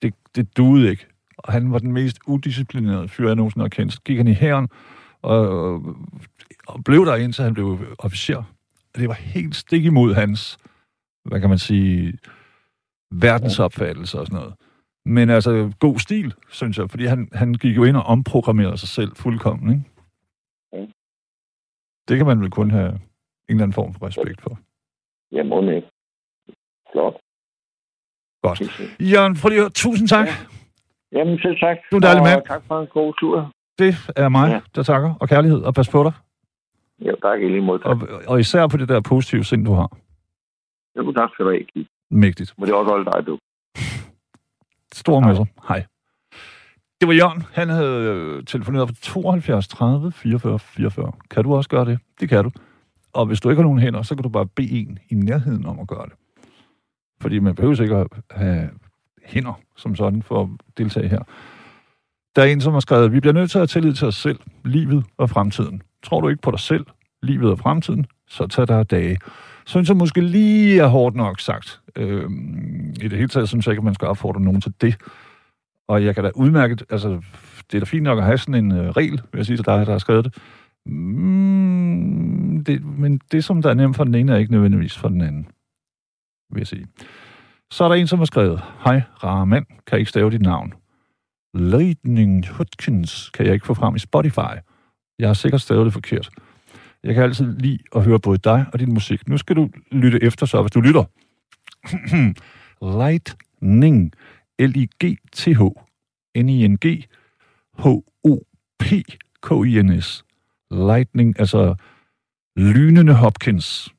det, det duede ikke. Og han var den mest udisciplinerede fyr, jeg nogensinde har kendt. Så gik han i hæren, og, og blev der indtil han blev officer. Og det var helt stik imod hans, hvad kan man sige, verdensopfattelse og sådan noget. Men altså, god stil, synes jeg, fordi han, han gik jo ind og omprogrammerede sig selv fuldkommen, ikke? Ja. Det kan man vel kun have en eller anden form for respekt for. Jeg må ikke. Flot. Godt. Jørgen, prøv lige at høre. Tusind tak. Ja. Jamen, selv tak. Du er dejlig mand. tak for en god tur. Det er mig, Ja. der takker. Og kærlighed, og pas på dig. Ja, tak i lige måde. Og, og især på det der positive sind, du har. Jo, tak skal du have, Keith. Mægtigt. Men det er også holde dig, du. Stor sig. Hej. Det var Jørgen. Han havde øh, telefoneret på 72 30 44 44. Kan du også gøre det? Det kan du. Og hvis du ikke har nogen hænder, så kan du bare bede en i nærheden om at gøre det. Fordi man behøver ikke at have hænder som sådan for at deltage her. Der er en, som har skrevet, vi bliver nødt til at have tillid til os selv, livet og fremtiden. Tror du ikke på dig selv, livet og fremtiden, så tag dig af dage. Synes jeg måske lige er hårdt nok sagt. Øh, I det hele taget synes jeg ikke, at man skal opfordre nogen til det. Og jeg kan da udmærket, altså, det er da fint nok at have sådan en øh, regel, vil jeg sige til dig, der har skrevet det. Mm, det. Men det, som der er nemt for den ene, er ikke nødvendigvis for den anden, vil jeg sige. Så er der en, som har skrevet, Hej, rare mand, kan ikke stave dit navn. Lightning Hutchins kan jeg ikke få frem i Spotify. Jeg har sikkert stavet det forkert. Jeg kan altid lide at høre både dig og din musik. Nu skal du lytte efter så, hvis du lytter. Lightning. L-I-G-T-H. N-I-N-G. H-O-P-K-I-N-S. Lightning, altså lynende Hopkins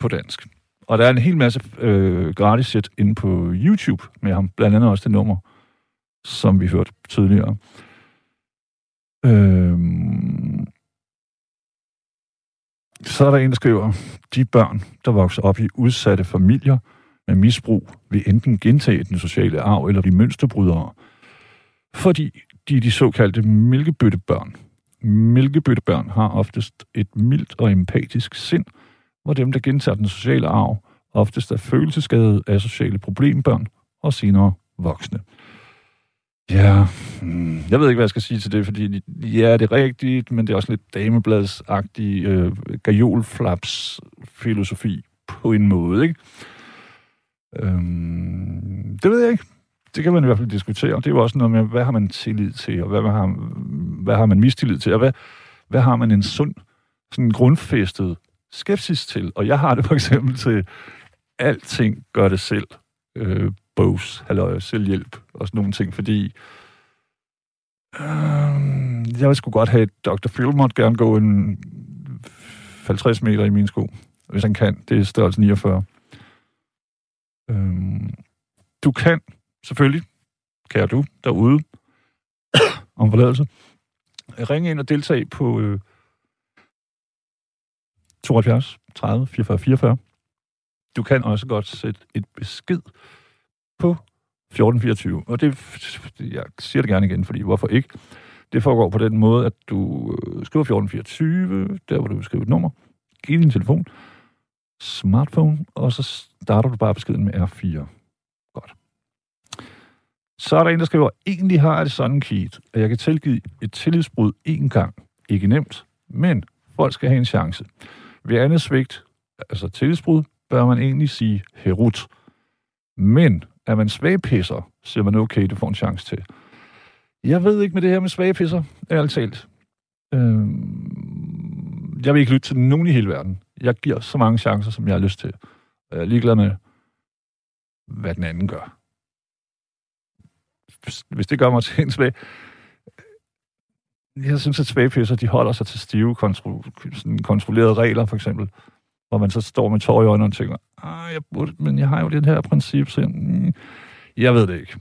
på dansk. Og der er en hel masse øh, gratis sæt inde på YouTube med ham. Blandt andet også det nummer, som vi hørte tidligere. Øhm, så er der en, der skriver, de børn, der vokser op i udsatte familier med misbrug, vil enten gentage den sociale arv eller de mønsterbrydere, fordi de er de såkaldte mælkebøttebørn. Mælkebøttebørn har oftest et mildt og empatisk sind, hvor dem, der gentager den sociale arv, oftest er følelsesskadede af sociale problembørn og senere voksne. Ja, hmm, jeg ved ikke, hvad jeg skal sige til det, fordi ja, det er rigtigt, men det er også lidt damebladsagtig øh, gajolflaps-filosofi på en måde, ikke? Øhm, det ved jeg ikke. Det kan man i hvert fald diskutere. Det er jo også noget med, hvad har man tillid til, og hvad, hvad, har, hvad har man mistillid til, og hvad, hvad har man en sund, sådan grundfæstet skepsis til? Og jeg har det for eksempel til, alting gør det selv. Øh, bogs, halløj, selvhjælp og sådan nogle ting, fordi øh, jeg vil sgu godt have, at Dr. Phil måtte gerne gå en 50 meter i mine sko, hvis han kan. Det er størrelse 49. Øh, du kan selvfølgelig, kære du derude, om forladelse, ringe ind og deltage på øh, 72 30 44 44. Du kan også godt sætte et besked på 1424. Og det, jeg siger det gerne igen, fordi hvorfor ikke? Det foregår på den måde, at du øh, skriver 1424, der hvor du vil skrive et nummer, giv din telefon, smartphone, og så starter du bare beskeden med R4. Godt. Så er der en, der skriver, egentlig har jeg det sådan, Keith, at jeg kan tilgive et tillidsbrud én gang. Ikke nemt, men folk skal have en chance. Ved andet svigt, altså tillidsbrud, bør man egentlig sige herut. Men er man svagpisser, siger man okay, du får en chance til. Jeg ved ikke med det her med svagpisser, ærligt talt. Øh, jeg vil ikke lytte til nogen i hele verden. Jeg giver så mange chancer, som jeg har lyst til. Og jeg er ligeglad med, hvad den anden gør. Hvis det gør mig til en svag... Jeg synes, at svagpisser, de holder sig til stive, kontro, sådan kontrollerede regler, for eksempel. hvor man så står med tår i øjnene og tænker, ah, jeg burde, men jeg har jo det her princip, så mm, jeg ved det ikke.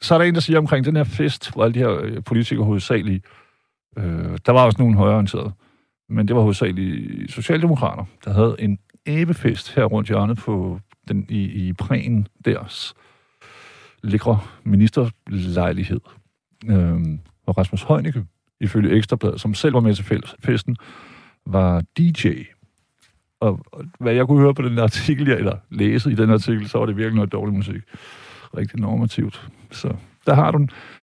Så er der en, der siger omkring den her fest, hvor alle de her øh, politikere hovedsageligt, øh, der var også nogle højreorienterede, men det var hovedsageligt socialdemokrater, der havde en æbefest her rundt hjørnet på den, i, i prægen deres lækre ministerlejlighed. Øh, og Rasmus Heunicke, ifølge Ekstrabladet, som selv var med til festen, var DJ. Og, og hvad jeg kunne høre på den artikel, eller læse i den artikel, så var det virkelig noget dårlig musik. Rigtig normativt. Så der har du den.